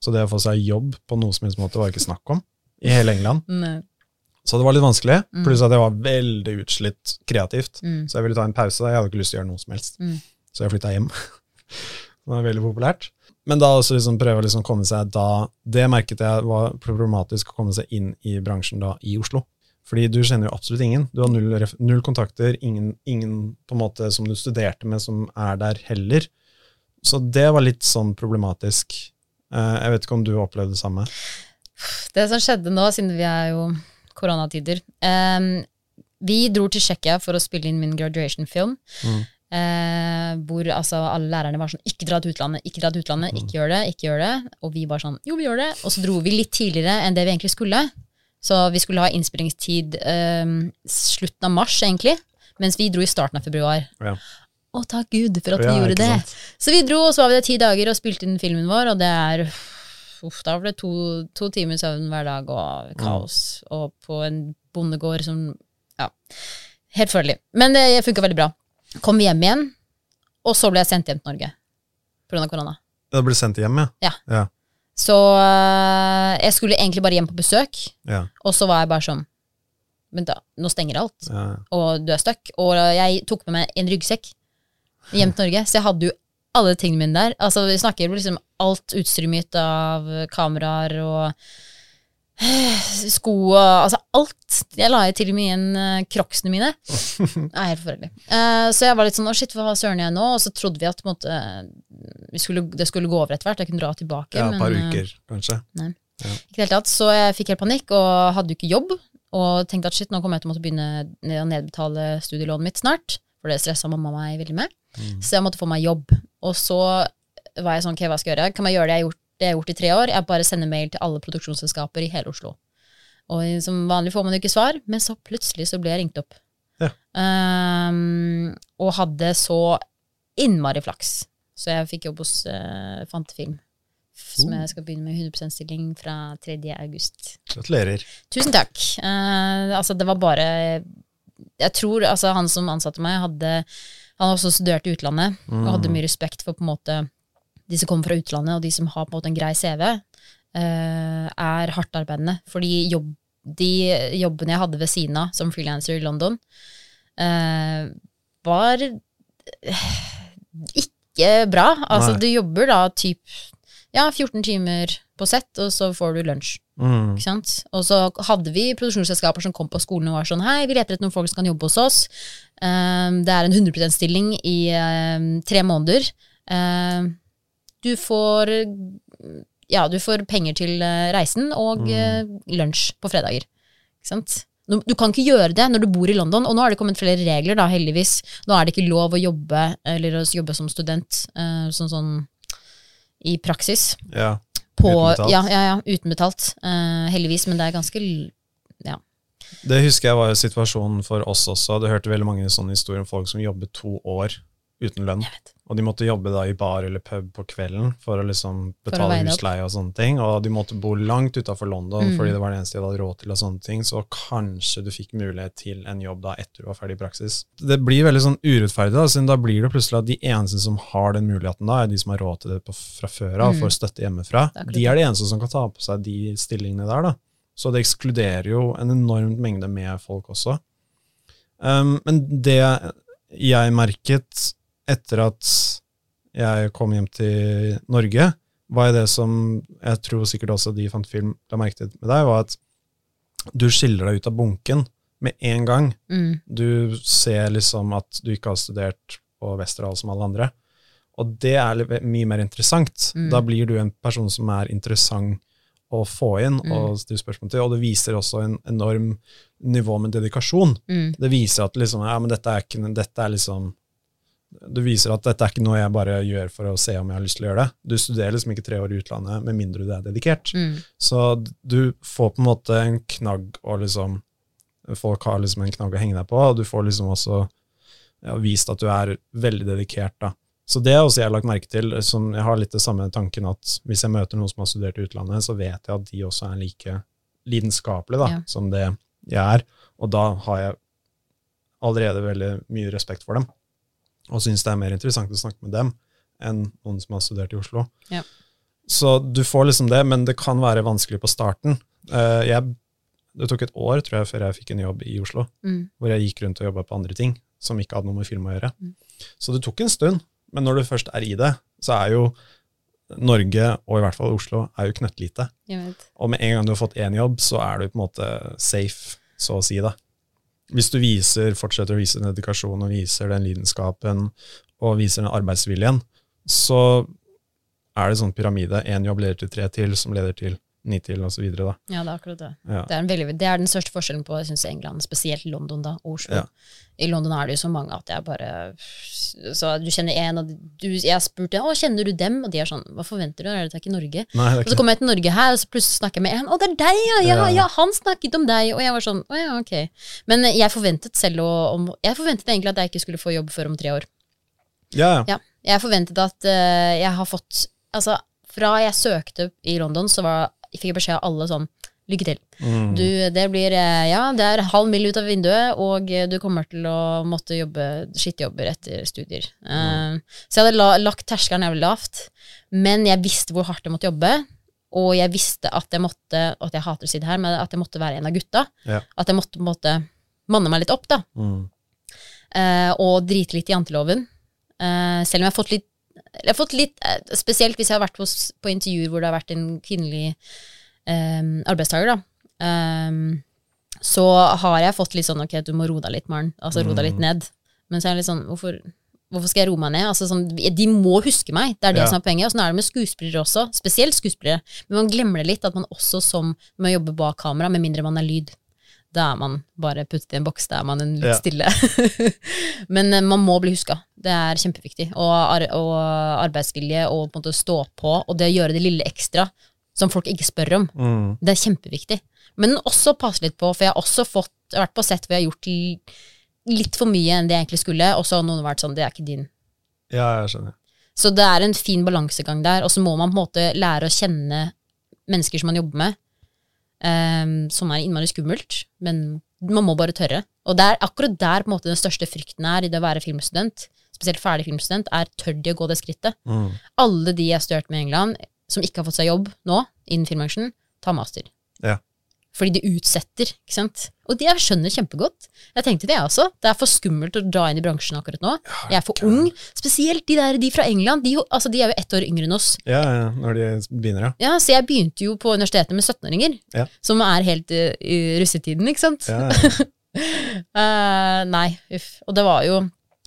S1: Så det å få seg jobb på noe som helst måte var ikke snakk om i hele England.
S2: Nei.
S1: Så det var litt vanskelig,
S2: Mm.
S1: pluss at jeg var veldig utslitt kreativt.
S2: Mm.
S1: Så jeg ville ta en pause. Jeg hadde ikke lyst til å gjøre noe som helst.
S2: Mm.
S1: Så jeg flytta hjem. det var veldig populært. Men da også liksom prøve å liksom komme seg da Det merket jeg var problematisk å komme seg inn i bransjen da i Oslo. Fordi du kjenner jo absolutt ingen. Du har null, null kontakter, ingen, ingen på en måte som du studerte med som er der heller. Så det var litt sånn problematisk. Eh, jeg vet ikke om du opplevde det samme?
S2: Det som skjedde nå, siden vi er jo koronatider um, Vi dro til Tsjekkia for å spille inn min graduation-film.
S1: Mm.
S2: Eh, hvor altså, alle lærerne var sånn 'ikke dra til utlandet', ikke dra til utlandet, ikke gjør det, ikke gjør det. Og vi bare sånn 'jo, vi gjør det'. Og så dro vi litt tidligere enn det vi egentlig skulle. Så vi skulle ha innspillingstid eh, slutten av mars, egentlig. Mens vi dro i starten av februar.
S1: Ja.
S2: Å, takk Gud for at
S1: Ja,
S2: vi gjorde det.
S1: sant?
S2: Så vi dro, og så var vi der ti dager og spilte inn filmen vår, og det er Uff, da var det to, to timer søvn hver dag og kaos. Og på en bondegård som Ja. Helt forferdelig. Men det funka veldig bra. Kom hjem igjen, og så ble jeg sendt hjem til Norge pga. korona.
S1: Da ble sendt hjem, ja. Ja.
S2: Så øh, jeg skulle egentlig bare hjem på besøk,
S1: ja.
S2: og så var jeg bare sånn Vent, da. Nå stenger alt,
S1: ja.
S2: og du er stuck. Og jeg tok med meg en ryggsekk hjem til Norge, så jeg hadde jo alle tingene mine der. Altså, vi snakker liksom alt utstyret mitt av kameraer og sko og altså alt. Jeg la til og med igjen crocsene mine. Det er helt forferdelig. Uh, så jeg var litt sånn å shit, hva søren jeg nå? Og så trodde vi at måte, vi skulle, det skulle gå over etter hvert. Jeg kunne dra tilbake.
S1: ja et par
S2: eh,
S1: uker, kanskje.
S2: Ikke Ja. Ikke helt tatt. Så jeg fikk helt panikk og hadde jo ikke jobb. Og tenkte at shit, nå kommer jeg til å måtte begynne å nedbetale studielånet mitt snart. For det stressa mamma meg veldig med.
S1: Mm.
S2: Så jeg måtte få meg jobb. Og så var jeg sånn, ok, hva skal jeg gjøre? Kan jeg gjøre det jeg har gjort, det jeg har gjort i tre år? Jeg bare sender mail til alle produksjonsselskaper i hele Oslo. Og som vanlig får man jo ikke svar, men så plutselig så ble jeg ringt opp.
S1: Ja.
S2: Um, og hadde så innmari flaks. Så jeg fikk jobb hos uh, Fantefilm. Som jeg skal begynne med 100 stilling fra 3. august.
S1: Gratulerer.
S2: Tusen takk. Uh, altså, det var bare Jeg tror altså, han som ansatte meg, hadde Han også studert i utlandet og hadde mye respekt for på en måte de som kommer fra utlandet, og de som har på en måte en grei CV, eh, er hardtarbeidende. Fordi jobb, de jobbene jeg hadde ved siden av som frilanser i London, eh, var eh, ikke bra. Altså,
S1: Nei.
S2: du jobber da typ ja, 14 timer på sett, og så får du lunsj.
S1: Mm.
S2: Ikke sant? Og så hadde vi produksjonsselskaper som kom på skolen og var sånn Hei, vi leter etter noen folk som kan jobbe hos oss. Um, det er en 100 %-stilling i um, tre måneder. Um, du får Ja, du får penger til uh, reisen og uh, lunsj på fredager. Ikke sant? Du kan ikke gjøre det når du bor i London, og nå har det kommet flere regler, da, heldigvis. Nå er det ikke lov å jobbe, eller å jobbe som student, uh, sånn sånn i praksis
S1: Ja.
S2: på,
S1: utenbetalt.
S2: ja, ja, ja, uten betalt. Eh, heldigvis, men det er ganske ja.
S1: Det husker jeg var jo situasjonen for oss også. Du hørte veldig mange sånne historier om folk som jobbet to år uten lønn. Og de måtte jobbe da i bar eller pub på kvelden for å liksom betale husleie og sånne ting. Og de måtte bo langt utafor London
S2: Mm.
S1: fordi det var det eneste de hadde råd til. og sånne ting, Så kanskje du fikk mulighet til en jobb da etter du var ferdig i praksis. Det blir veldig sånn urettferdig, da, siden da blir det plutselig at de eneste som har den muligheten, da, er de som har råd til det på, fra før av,
S2: Mm.
S1: får støtte hjemmefra.
S2: Er
S1: De er de eneste som kan ta på seg de stillingene der. da. Så det ekskluderer jo en enormt mengde med folk også. Um, men det jeg merket etter at jeg kom hjem til Norge, var det som jeg tror sikkert også de fant film la merke til med deg, var at du skiller deg ut av bunken med en gang.
S2: Mm.
S1: Du ser liksom at du ikke har studert på Westerdal som alle andre. Og det er mye mer interessant.
S2: Mm.
S1: Da blir du en person som er interessant å få inn
S2: Mm.
S1: og stille spørsmål til, og det viser også en enorm nivå med dedikasjon.
S2: Mm.
S1: Det viser at liksom, ja, men dette er ikke, dette er liksom det viser at dette er ikke noe jeg bare gjør for å se om jeg har lyst til å gjøre det. Du studerer liksom ikke tre år i utlandet med mindre du er dedikert.
S2: Mm.
S1: Så du får på en måte en knagg og liksom Folk har liksom en knagg å henge deg på, og du får liksom også ja, vist at du er veldig dedikert. da. Så det har også jeg lagt merke til. Som jeg har litt det samme tanken at hvis jeg møter noen som har studert i utlandet, så vet jeg at de også er like lidenskapelige da,
S2: Ja.
S1: som det jeg er. Og da har jeg allerede veldig mye respekt for dem. Og syns det er mer interessant å snakke med dem enn noen som har studert i Oslo.
S2: Ja.
S1: Så du får liksom det, men det kan være vanskelig på starten. Uh, jeg, det tok et år tror jeg, før jeg fikk en jobb i Oslo,
S2: Mm.
S1: hvor jeg gikk rundt og jobba på andre ting som ikke hadde noe med film å gjøre.
S2: Mm.
S1: Så det tok en stund, men når du først er i det, så er jo Norge, og i hvert fall Oslo, er jo knøttlite. Og med en gang du har fått én jobb, så er du på en måte safe, så å si. da. Hvis du viser, fortsetter å vise den dedikasjonen og viser den lidenskapen og viser den arbeidsviljen, så er det sånn pyramide. Én jobb leder til tre til, som leder til ni til, osv.
S2: Ja, det er akkurat det.
S1: Ja.
S2: Det er, en veldig, det er den største forskjellen på jeg synes, England, spesielt London da, og Oslo.
S1: Ja.
S2: I London er det jo så mange at jeg bare Så du kjenner en, og du, jeg spurte å, kjenner du dem, og de er sånn Hva forventer du, er dette ikke Norge?
S1: Nei, er
S2: Og så kommer jeg til Norge her, og så plutselig snakker jeg med en. 'Å, det er deg, ja! Ja,
S1: Ja.
S2: han snakket om deg!' Og jeg var sånn 'Å ja, ok'. Men jeg forventet selv å om, Jeg forventet egentlig at jeg ikke skulle få jobb før om tre år.
S1: Ja, ja.
S2: Ja. Jeg forventet at uh, jeg har fått Altså, fra jeg søkte i London, så var, fikk beskjed av alle sånn 'Lykke til'.
S1: Mm.
S2: Du, det blir eh, Ja, det er halv mil ut av vinduet, og eh, du kommer til å måtte jobbe skittjobber etter studier. Eh, så jeg hadde la, lagt terskelen jævlig lavt, men jeg visste hvor hardt jeg måtte jobbe. Og jeg visste at jeg måtte, og at jeg hater å si det her, men at jeg måtte være en av gutta.
S1: Ja.
S2: At jeg måtte måtte manne meg litt opp, da.
S1: Mm.
S2: Uh, og drite litt i janteloven. Uh, selv om jeg har fått litt jeg har fått litt, eh, Spesielt hvis jeg har vært hos, på intervjuer hvor det har vært en kvinnelig um, arbeidstaker, da. um, så har jeg fått litt sånn ok, du må roe deg litt, Maren. Altså roe deg litt ned. Men så er jeg litt sånn, hvorfor, hvorfor skal jeg roe meg ned? Altså, sånn, de må huske meg, det er det
S1: Ja.
S2: som er poenget. Og sånn er det med skuespillere også, spesielt skuespillere. Men man glemmer det litt, at man også som med å jobbe bak kamera, med mindre man er lyd. Da er man bare puttet i en boks, da er man en litt
S1: Ja.
S2: stille. Men eh, man må bli huska. Det er kjempeviktig. Og, ar og arbeidsvilje og på en måte stå på, og det å gjøre det lille ekstra som folk ikke spør om.
S1: Mm.
S2: Det er kjempeviktig. Men også passe litt på, for jeg har også fått, jeg har vært på sett hvor jeg har gjort litt for mye enn det jeg egentlig skulle, og så har noen vært sånn, det er ikke din.
S1: ja, jeg skjønner.
S2: Så det er en fin balansegang der, og så må man på en måte lære å kjenne mennesker som man jobber med, ehm, som er innmari skummelt, men man må bare tørre. Og det er akkurat der på en måte den største frykten er i det å være filmstudent, spesielt ferdig filmstudent, er tør de å gå det skrittet.
S1: Mm.
S2: Alle de jeg har studert med i England, som ikke har fått seg jobb nå, innen filmbransjen, tar master. Fordi de utsetter, ikke sant. Og det jeg skjønner kjempegodt. Jeg tenkte det, jeg også. Det er for skummelt å dra inn i bransjen akkurat nå. Jeg er for ung. Spesielt de der, de fra England. De, altså, de er jo ett år yngre enn oss.
S1: Ja, ja, når de begynner, ja.
S2: Ja, Så jeg begynte jo på universitetet med 17-åringer,
S1: Ja.
S2: som er helt uh, i russetiden, ikke sant.
S1: ja, ja.
S2: uh, nei, uff. Og det var jo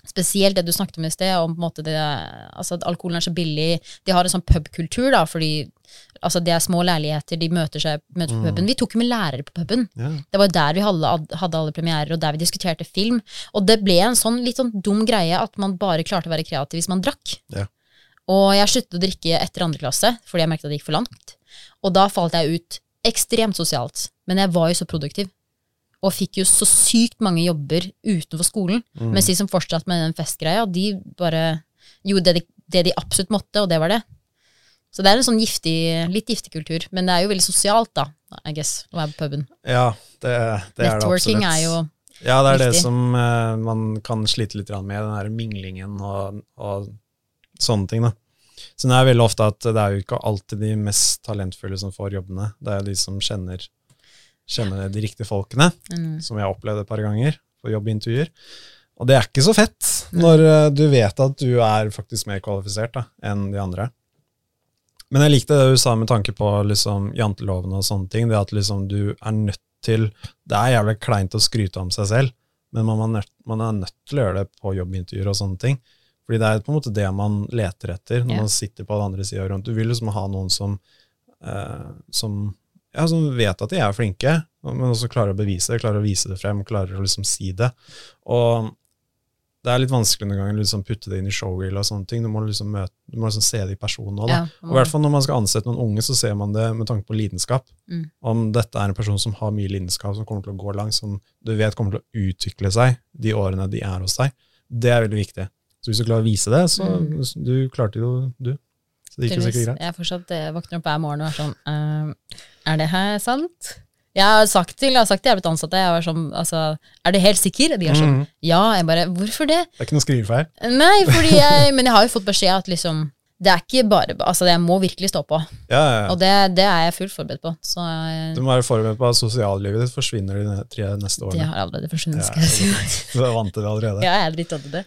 S2: spesielt det du snakket om i sted, om det, altså at alkoholen er så billig. De har en sånn pubkultur, da, fordi altså, det er små leiligheter, de møter seg møter på puben. Vi tok jo med lærere på puben.
S1: Yeah.
S2: Det var jo der vi hadde, hadde alle premierer, og der vi diskuterte film. Og det ble en sånn litt sånn dum greie at man bare klarte å være kreativ hvis man drakk.
S1: Yeah.
S2: Og jeg sluttet å drikke etter andre klasse, fordi jeg merket at det gikk for langt. Og da falt jeg ut ekstremt sosialt. Men jeg var jo så produktiv. Og fikk jo så sykt mange jobber utenfor skolen.
S1: Mm.
S2: Mens de som fortsatte med den festgreia, de bare gjorde det de, det de absolutt måtte, og det var det. Så det er en sånn giftig, litt giftig kultur. Men det er jo veldig sosialt, da, I guess, å være på puben.
S1: Ja, det, det er det
S2: Networking
S1: absolutt.
S2: er jo
S1: Ja, det er det som uh, man kan slite litt med, den der minglingen og, og sånne ting. da. Så det er veldig ofte at det er jo ikke alltid de mest talentfulle som får jobbene. Det er jo de som kjenner, kjenner de riktige folkene,
S2: mm,
S1: som jeg har opplevd et par ganger på jobbintervjuer. Og det er ikke så fett når eh, du vet at du er faktisk mer kvalifisert da, enn de andre. Men jeg likte det du sa med tanke på liksom, janteloven og sånne ting. Det at liksom, du er nødt til Det er jævlig kleint å skryte om seg selv, men man, er nødt, man er nødt til å gjøre det på jobbintervjuer og sånne ting. Fordi det er på en måte det man leter etter når
S2: yeah.
S1: man sitter på den andre sida rundt. Du vil liksom ha noen som, eh, som, ja, som vet at de er flinke, men også klarer å bevise det, klarer å vise det frem, klarer å liksom si det. Og det er litt vanskelig noen ganger å liksom putte det inn i showreel og sånne ting. Du må liksom, møte, du må liksom se det i personen òg.
S2: ja,
S1: Og i hvert fall når man skal ansette noen unge, så ser man det med tanke på lidenskap.
S2: Mm.
S1: Om dette er en person som har mye lidenskap, som kommer til å gå langt, som du vet kommer til å utvikle seg de årene de er hos deg. Det er veldig viktig. Så hvis du klarer å vise det, så
S2: Mm.
S1: du klarte jo du. Så det gikk jo sikkert greit.
S2: Jeg fortsatt eh, våkner opp hver morgen og er sånn uh, Er det her sant? Jeg har sagt til, jeg har sagt til jeg har blitt ansatte jeg var sånn, altså, er du helt sikker? De er sånn,
S1: mm.
S2: ja. Jeg bare, hvorfor det?
S1: Det er ikke noe skrivefeil.
S2: Nei, fordi jeg, men jeg har jo fått beskjed at liksom, det er ikke bare, altså jeg må virkelig stå på.
S1: Ja, ja, ja.
S2: Og det, det er jeg fullt forberedt på. Så jeg,
S1: Du må være forberedt på at sosiallivet ditt forsvinner de tre neste årene.
S2: det har allerede forsvunnet, skal jeg si.
S1: Du er vant til det allerede.
S2: Ja, jeg er dritt av det.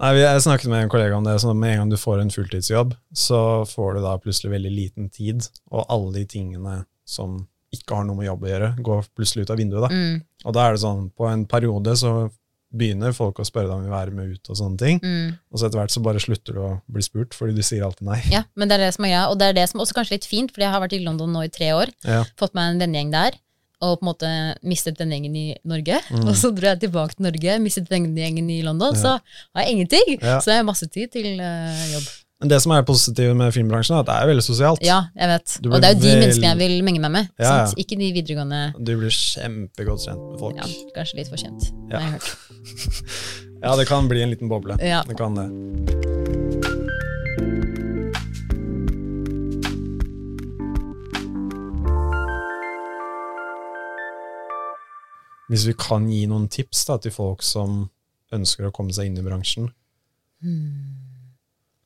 S1: Nei, Jeg snakket med en kollega om det, så med en gang du får en fulltidsjobb, så får du da plutselig veldig liten tid, og alle de tingene som ikke har noe med jobb å gjøre, går plutselig ut av vinduet. da.
S2: Mm,
S1: Og da er det sånn, på en periode så begynner folk å spørre deg om vi vil være med ut og sånne ting,
S2: mm.
S1: og så etter hvert så bare slutter du å bli spurt, fordi du sier alltid nei.
S2: Ja, men det er det som er greia. Og det er det som også kanskje er litt fint, fordi jeg har vært i London nå i tre år.
S1: Ja.
S2: Fått meg en vennegjeng der. Og på en måte mistet vennegjengen i Norge.
S1: Mm.
S2: Og så dro jeg tilbake til Norge, mistet vennegjengen i London. Så har jeg ingenting.
S1: Ja.
S2: Så jeg har masse tid til uh, jobb.
S1: Men det som er positivt med filmbransjen, er at det er veldig sosialt.
S2: Ja, jeg vet. Og det er jo de
S1: veld...
S2: menneskene jeg vil menge meg med.
S1: Ja, ja.
S2: Ikke de videregående
S1: Du blir kjempegodt kjent med folk.
S2: ja, Kanskje litt for kjent,
S1: Ja.
S2: har jeg hørt.
S1: Ja, det kan bli en liten boble.
S2: Ja.
S1: Det kan det. Hvis vi kan gi noen tips da, til folk som ønsker å komme seg inn i bransjen.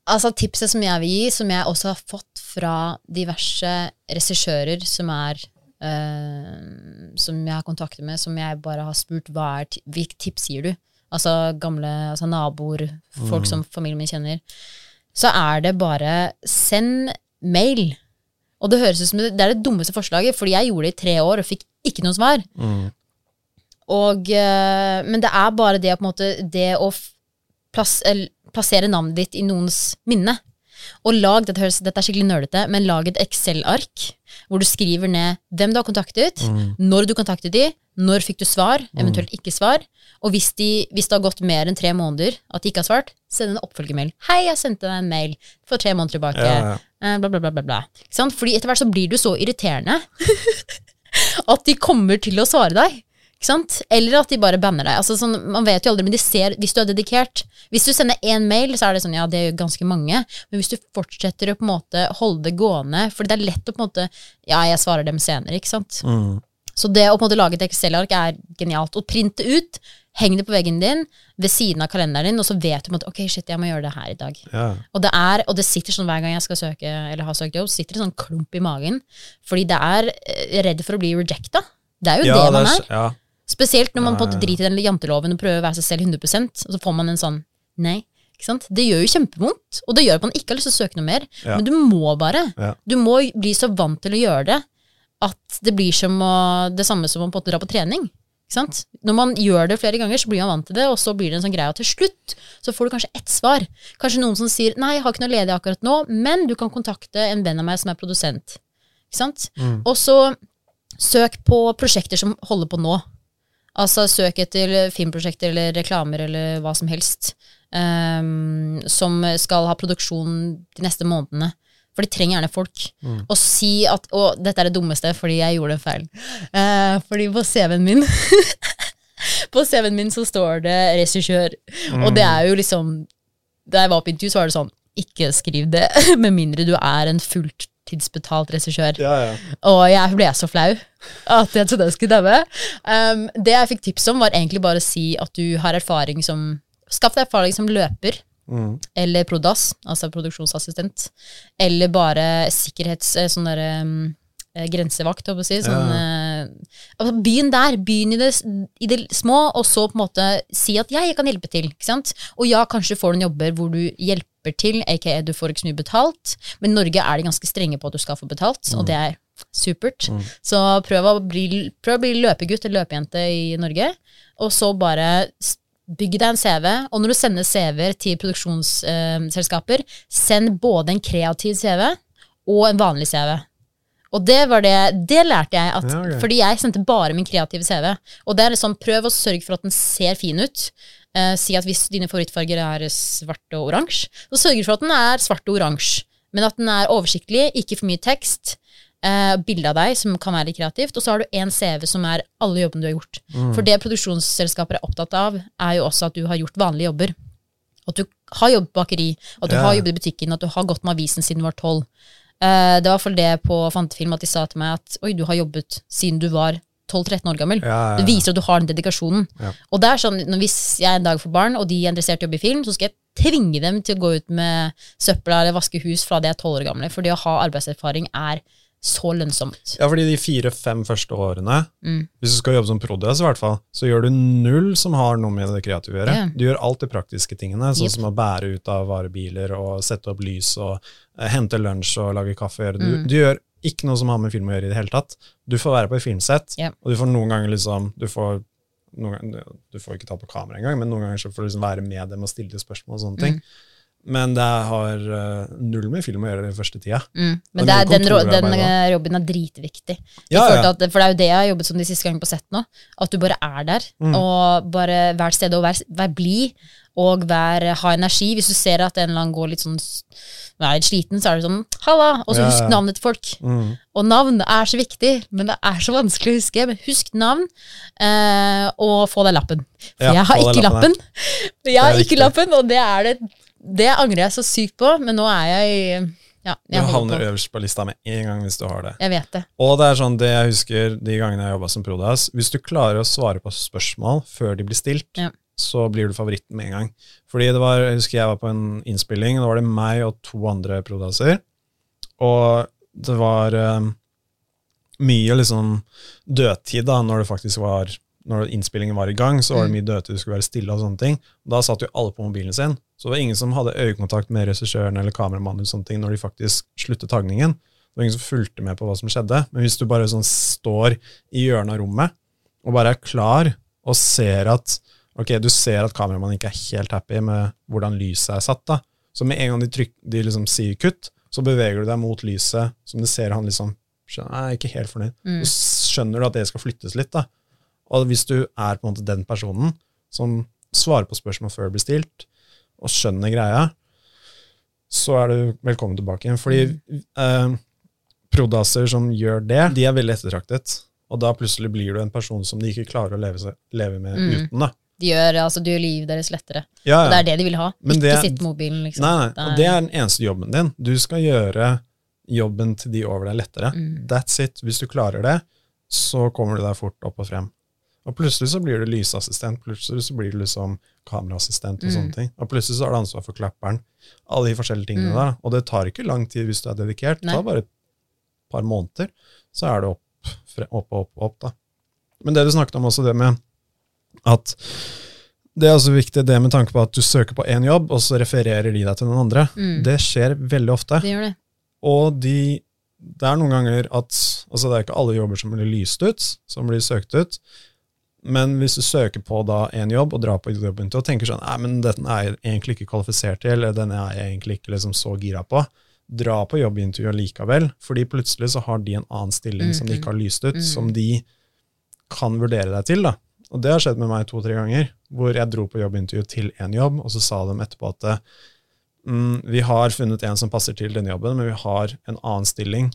S2: Altså Tipset som jeg vil gi, som jeg også har fått fra diverse regissører som er eh, Som jeg har kontakter med, som jeg bare har spurt hva er hvilke tips gir du? Altså gamle altså naboer, folk
S1: Mm.
S2: som familien min kjenner. Så er det bare send mail. Og det høres ut som det det er det dummeste forslaget, fordi jeg gjorde det i tre år og fikk ikke noe svar.
S1: Mm.
S2: Og, eh, men det er bare det, måte, det å plass, plassere navnet ditt i noens minne. Og lag, dette, høres, dette er skikkelig nerdete, men lag et Excel-ark hvor du skriver ned hvem du har kontaktet,
S1: Mm.
S2: når du kontaktet de, når fikk du svar, eventuelt ikke svar. Og hvis, de, hvis det har gått mer enn tre måneder at de ikke har svart, send en oppfølgermail. 'Hei, jeg sendte deg en mail for tre måneder tilbake.'
S1: Ja, ja.
S2: Eh, bla, bla, bla, bla, bla. Fordi etter hvert så blir du så irriterende at de kommer til å svare deg. Ikke sant? Eller at de bare banner deg. Altså, sånn, man vet jo aldri, men de ser hvis du er dedikert. Hvis du sender én mail, så er det sånn, ja, det er jo ganske mange. Men hvis du fortsetter å på en måte holde det gående, for det er lett å på en måte Ja, jeg svarer dem senere, ikke sant.
S1: Mm.
S2: Så det å på en måte lage et Excel-ark er genialt. Og print det ut, heng det på veggen din ved siden av kalenderen din, og så vet du på en måte, ok, shit, jeg må gjøre det her i dag.
S1: Ja.
S2: Og det, er, og det sitter sånn hver gang jeg skal søke eller har søkt jobb, sitter det sånn klump i magen. Fordi det er eh, redd for å bli rejecta. Det er jo
S1: ja,
S2: det man
S1: er,
S2: er.
S1: ja.
S2: Spesielt når man på en måte driter i den janteloven og prøver å være seg selv 100 og så får man en sånn nei. Ikke sant? Det gjør jo kjempevondt, og det gjør at man ikke har lyst til å søke noe mer.
S1: Ja.
S2: Men du må bare.
S1: Ja.
S2: Du må bli så vant til å gjøre det at det blir som å, det samme som å på en måte dra på trening. Ikke sant? Når man gjør det flere ganger, så blir man vant til det, og så blir det en sånn greie. Og til slutt så får du kanskje ett svar. Kanskje noen som sier 'nei, jeg har ikke noe ledig akkurat nå', men du kan kontakte en venn av meg som er produsent. Ikke sant?
S1: Mm.
S2: Og så søk på prosjekter som holder på nå. Altså søk etter filmprosjekter eller reklamer eller hva som helst. um, som skal ha produksjon de neste månedene. For de trenger gjerne folk.
S1: Mm.
S2: Og si at Og dette er det dummeste, fordi jeg gjorde en feil. Uh, fordi på CV-en min På CV-en min så står det regissør, og det er jo liksom Da jeg var på intervju, så var det sånn Ikke skriv det, med mindre du er en fulltidsbetalt regissør.
S1: Ja, ja.
S2: Og jeg ble så flau at jeg trodde jeg skulle dømme. Um, det jeg fikk tips om, var egentlig bare å si at du har erfaring som Skaff deg erfaring som løper.
S1: Mm.
S2: Eller prodas, altså produksjonsassistent. Eller bare sikkerhets... eh, Sånn derre um, grensevakt, holdt jeg å si. Sånn, eh, altså, begynn der. Begynn i det, i det små, og så på en måte si at ja, jeg kan hjelpe til. Ikke sant? Og ja, kanskje får du en jobber hvor du hjelper til, aka du får ikke så mye betalt. Men i Norge er de ganske strenge på at du skal få betalt, og det er supert. Så prøv å, bli, prøv å bli løpegutt eller løpejente i Norge, og så bare Bygg deg en CV, og når du sender CV-er til produksjonsselskaper, send både en kreativ CV og en vanlig CV. Og det var det, det lærte jeg, at,
S1: Ja, okay.
S2: fordi jeg sendte bare min kreative CV. Og det er liksom, prøv å sørge for at den ser fin ut. Eh, si at hvis dine favorittfarger er svart og oransje, så sørger du for at den er svart og oransje. Men at den er oversiktlig, ikke for mye tekst. Eh, bilde av deg som kan være litt kreativt, og så har du en CV som er alle jobbene du har gjort. For det produksjonsselskaper er opptatt av, er jo også at du har gjort vanlige jobber. At du har jobbet bakeri, at du
S1: yeah.
S2: har jobbet i butikken, at du har gått med avisen siden du var tolv. Eh, det var for det på Fantefilm at de sa til meg at oi, du har jobbet siden du var 12-13 år gammel.
S1: Ja, ja, ja.
S2: Det viser at du har den dedikasjonen. Og det er sånn, når Hvis jeg en dag får barn, og de er interessert i å jobbe i film, så skal jeg tvinge dem til å gå ut med søpla eller vaske hus fra de er 12 år gamle. For det å ha arbeidserfaring er så lønnsomt.
S1: Ja, fordi de fire-fem første årene,
S2: Mm.
S1: hvis du skal jobbe som prodias i hvert fall, så gjør du null som har noe med det kreative å gjøre.
S2: Yeah.
S1: Du gjør alt de praktiske tingene, sånn
S2: yep.
S1: som å bære ut av varebiler og sette opp lys og eh, hente lunsj og lage kaffe. Du,
S2: Mm.
S1: du gjør ikke noe som har med film å gjøre i det hele tatt. Du får være på et filmsett,
S2: yep.
S1: og du får noen ganger liksom Du får, ganger, du får ikke ta på kamera engang, men noen ganger så får du liksom være med dem og stille spørsmål og sånne ting.
S2: Mm.
S1: Men det har uh, null med film å gjøre den første tida.
S2: Mm. Men det er, den, den
S1: kontorarbeid
S2: eh, jobben er dritviktig.
S1: Ja, ja.
S2: At, for det er jo det jeg har jobbet som de siste gangene på sett nå. At du bare er der,
S1: Mm.
S2: og bare vær til stede og vær, vær blid. Og vær, ha energi. Hvis du ser at en eller annen går litt sånn er sliten, så er det sånn 'halla', og så
S1: Ja,
S2: husk navnet til folk.
S1: Mm.
S2: Og navn er så viktig, men det er så vanskelig å huske. Men husk navn, eh, og få deg lappen. For jeg har ikke
S1: lappen,
S2: lappen. Jeg har ikke
S1: viktig.
S2: lappen, og det er det Det angrer jeg så sykt på, men nå er jeg i ja, jeg, du
S1: havner
S2: på.
S1: øverst på lista med en gang hvis du har det.
S2: jeg vet det.
S1: Og det er sånn, det jeg husker de gangene jeg jobba som prodas, hvis du klarer å svare på spørsmål før de blir stilt,
S2: Ja.
S1: så blir du favoritten med en gang. Fordi det var, jeg husker jeg var på en innspilling, da var det meg og to andre prodaser, og det var eh, mye liksom dødtid da, når det faktisk var når innspillingen var i gang, så var det
S2: Mm.
S1: mye dødtid, du skulle være stille og sånne ting. Da satt jo alle på mobilen sin, så det var ingen som hadde øyekontakt med regissøren eller kameramannen eller sånne ting når de faktisk sluttet tagningen. Det var ingen som fulgte med på hva som skjedde. Men hvis du bare sånn står i hjørnet av rommet og bare er klar og ser at ok, du ser at kameramannen ikke er helt happy med hvordan lyset er satt, da. Så med en gang de, tryk, de liksom sier kutt, så beveger du deg mot lyset, som du ser han liksom er ikke helt fornøyd.
S2: Mm.
S1: Så skjønner du at det skal flyttes litt, da. Og hvis du er på en måte den personen som svarer på spørsmål før det blir stilt, og skjønner greia, så er du velkommen tilbake igjen. Fordi eh, prodaser som gjør det, de er veldig ettertraktet. Og da plutselig blir du en person som de ikke klarer å leve, seg, leve med
S2: Mm.
S1: uten. da.
S2: De gjør, altså, du gjør livet deres lettere.
S1: Ja,
S2: Og det er det de vil ha.
S1: Men
S2: ikke
S1: det-
S2: sitte mobilen, liksom.
S1: Nei, nei, og det er den eneste jobben din. Du skal gjøre jobben til de over deg lettere.
S2: Mm.
S1: That's it. Hvis du klarer det, så kommer du deg fort opp og frem. Og plutselig så blir du lysassistent, plutselig så blir du liksom kameraassistent og
S2: Mm.
S1: sånne ting. Og plutselig så har du ansvar for klapperen. Alle de forskjellige tingene
S2: Mm.
S1: der. Og det tar ikke lang tid hvis du er dedikert. Det tar bare et par måneder, så er det opp, opp og opp og opp, da. Men det du snakket om også, det med at det er også viktig det med tanke på at du søker på én jobb, og så refererer de deg til noen andre.
S2: Mm.
S1: Det skjer veldig ofte.
S2: Det det.
S1: Og de, det er noen ganger at altså Det er ikke alle jobber som blir lyst ut, som blir søkt ut. Men hvis du søker på da en jobb og drar på jobben og tenker sånn Nei, men dette er jeg egentlig ikke kvalifisert til, eller denne er jeg egentlig ikke liksom så gira på. Dra på jobbintervju likevel, fordi plutselig så har de en annen stilling som de ikke har lyst ut,
S2: Mhm.
S1: som de kan vurdere deg til. da. Og det har skjedd med meg to-tre ganger, hvor jeg dro på jobbintervju til en jobb, og så sa de etterpå at mm, vi har funnet en som passer til denne jobben, men vi har en annen stilling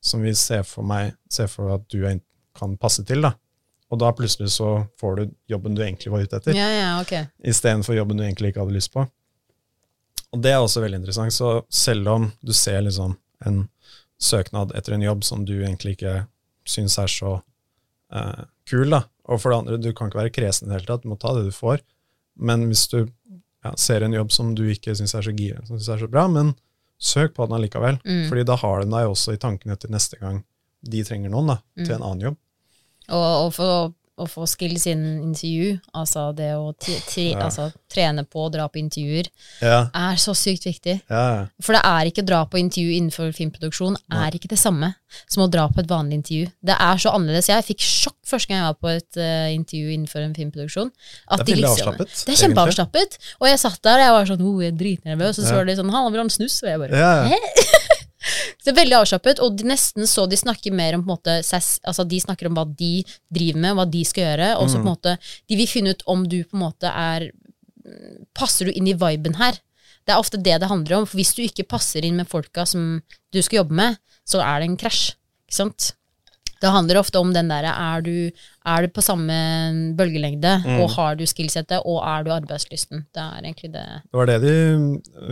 S1: som vi ser for meg ser for at du kan passe til. da. Og da plutselig så får du jobben du egentlig var ute etter,
S2: Ja, ja, ok.
S1: istedenfor jobben du egentlig ikke hadde lyst på. Og det er også veldig interessant. Så selv om du ser liksom en søknad etter en jobb som du egentlig ikke syns er så eh, kul, da, og for det andre, du kan ikke være kresen i det hele tatt, du må ta det du får, men hvis du ja, ser en jobb som du ikke syns er så gira, som du synes er så bra, men søk på den allikevel,
S2: Mm.
S1: fordi da har den deg også i tankene til neste gang de trenger noen da, til en annen jobb.
S2: Og, og, få, og få skills innen intervju, altså det å tre,
S1: Ja.
S2: altså, trene på å dra på intervjuer,
S1: Ja,
S2: er så sykt viktig.
S1: ja,
S2: For det er ikke å dra på intervju innenfor filmproduksjon er ikke det samme som å dra på et vanlig intervju. Det er så annerledes. Jeg fikk sjokk første gang jeg var på et uh, intervju innenfor en filmproduksjon. At
S1: Det er veldig
S2: liksom-
S1: avslappet,
S2: Det er kjempeavslappet. Og jeg satt der og jeg var sånn, oh, jeg er dritnervøs, og så var det sånn, han vil ha en snus, og jeg bare
S1: ja.
S2: Så det veldig avslappet, og nesten så de snakker mer om på en måte, altså de snakker om hva de driver med, hva de skal gjøre, og så på en måte, de vil finne ut om du på en måte er, passer du inn i viben her? Det er ofte det det handler om, for hvis du ikke passer inn med folka som du skal jobbe med, så er det en krasj, ikke sant? Det handler ofte om den derre, er du, er du på samme bølgelengde, og har du skillsettet, og er du arbeidslysten? Det er egentlig det.
S1: Det var det de,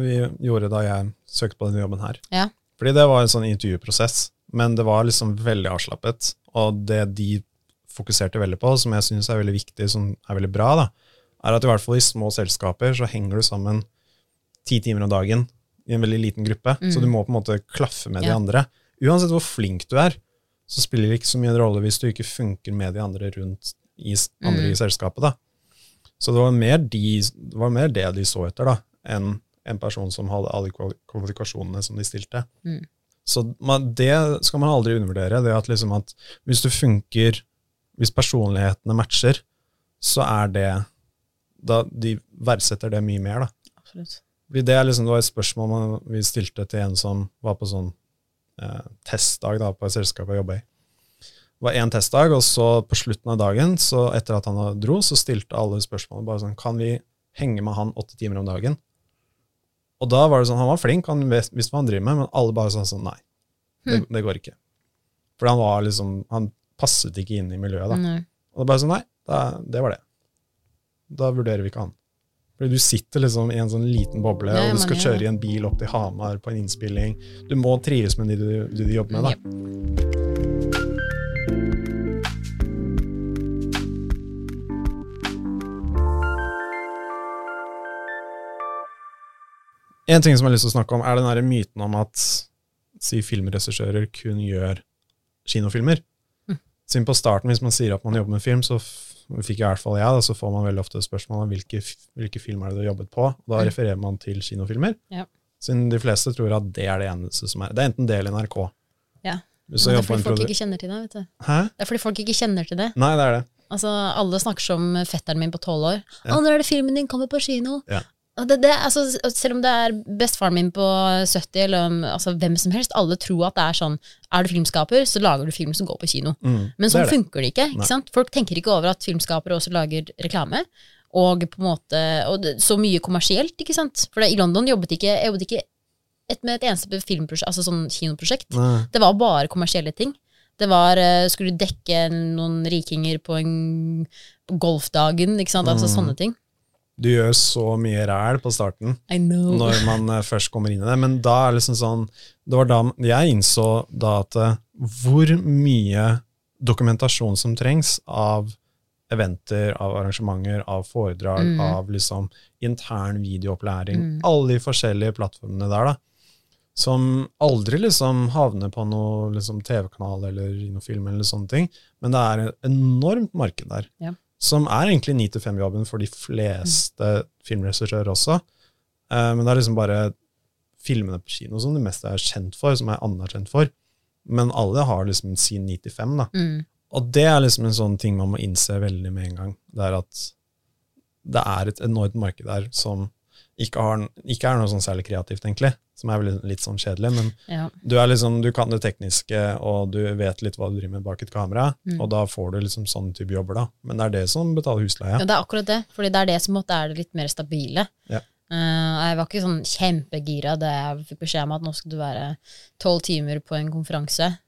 S1: vi gjorde da jeg søkte på denne jobben her.
S2: Ja.
S1: Fordi det var en sånn intervjuprosess, men det var liksom veldig avslappet. Og det de fokuserte veldig på, som jeg syns er veldig viktig, som er veldig bra, da, er at i hvert fall i små selskaper så henger du sammen ti timer om dagen i en veldig liten gruppe. Så du må på en måte klaffe med de andre. Uansett hvor flink du er, så spiller det ikke så mye rolle hvis du ikke funker med de andre rundt i andre andre i selskapet. da. Så det var mer, de, det var mer det de så etter, da, enn en person som hadde alle kvali- kvalifikasjonene som de stilte.
S2: Mm.
S1: Så man, det skal man aldri undervurdere. det at, liksom at Hvis du funker, hvis personlighetene matcher, så er det da De verdsetter det mye mer. da.
S2: Absolutt.
S1: Det er liksom, det var et spørsmål man, vi stilte til en som var på sånn eh, testdag da, på et selskap jeg jobba i. Det var én testdag, og så på slutten av dagen, så etter at han dro, så stilte alle spørsmålet bare sånn Kan vi henge med han åtte timer om dagen? Og da var det sånn, Han var flink, han vis- visste hva han driver med, men alle bare sa sånn Nei, det, det går ikke. For han var liksom Han passet ikke inn i miljøet. da.
S2: Nei.
S1: Og det er bare sånn, nei, da, det var det. Da vurderer vi ikke han. Fordi du sitter liksom i en sånn liten boble,
S2: Ja,
S1: og du skal kjøre i en bil opp til Hamar på en innspilling. Du må trives med de du, de du jobber med. da.
S2: Jep.
S1: En ting som jeg har lyst til å snakke om, er den der myten om at si filmregissører kun gjør kinofilmer.
S2: Mm.
S1: Siden på starten, hvis man sier at man jobber med film, så fikk i hvert fall jeg, da, så får man veldig ofte spørsmål om hvilke, hvilke filmer er det du har jobbet på. Da
S2: Mm.
S1: refererer man til kinofilmer.
S2: Ja.
S1: Siden de fleste tror at det er det eneste som er Det er enten det eller NRK.
S2: Ja. Det er fordi folk ikke kjenner til det. vet du.
S1: Hæ?
S2: Det er fordi folk ikke kjenner til det.
S1: Nei, det er det.
S2: Altså, Alle snakker som fetteren min på tolv år.
S1: Ja.
S2: 'Å, når er det filmen din kommer på kino?'
S1: Ja.
S2: Det, det, altså, selv om det er bestefaren min på 70, eller altså, hvem som helst, alle tror at det er sånn Er du filmskaper, så lager du film som går på kino.
S1: Mm,
S2: Men sånn
S1: det.
S2: funker det ikke. Ikke sant? Folk tenker ikke over at filmskapere også lager reklame. Og på en måte, og så mye kommersielt, ikke sant. For det, i London jobbet ikke, jeg jobbet ikke et, med et eneste filmprosjekt, altså sånn kinoprosjekt.
S1: Nei.
S2: Det var bare kommersielle ting. Det var, eh, Skulle dekke noen rikinger på en golfdagen, ikke sant. Altså
S1: Mm.
S2: sånne ting.
S1: Du gjør så mye ræl på starten. Når man eh, først kommer inn i det. Men da er det liksom sånn Det var da jeg innså da at eh, hvor mye dokumentasjon som trengs av eventer, av arrangementer, av foredrag,
S2: Mm.
S1: av liksom intern videoopplæring,
S2: Mm.
S1: alle de forskjellige plattformene der, da. Som aldri liksom havner på noe liksom TV-kanal eller i noen film eller sånne ting. Men det er et enormt marked der.
S2: Ja.
S1: Som er egentlig 9-5-jobben for de fleste filmregissører også. Eh, men det er liksom bare filmene på kino som det meste er kjent for, som er anerkjent for. Men alle har liksom sin 9-5, da.
S2: Mm.
S1: Og det er liksom en sånn ting man må innse veldig med en gang. Det er at det er et enormt marked der som ikke, har, ikke er noe sånn særlig kreativt, egentlig. Som er vel litt sånn kjedelig, men
S2: Ja.
S1: du, er liksom, du kan det tekniske, og du vet litt hva du driver med bak et kamera,
S2: Mm.
S1: og da får du liksom sånn type jobber, da. Men det er det som betaler husleia.
S2: ja, det er akkurat det. Fordi det er det som måtte, er det litt mer stabile.
S1: Ja.
S2: Uh, jeg var ikke sånn kjempegira da jeg fikk beskjed om at nå skal du være tolv timer på en konferanse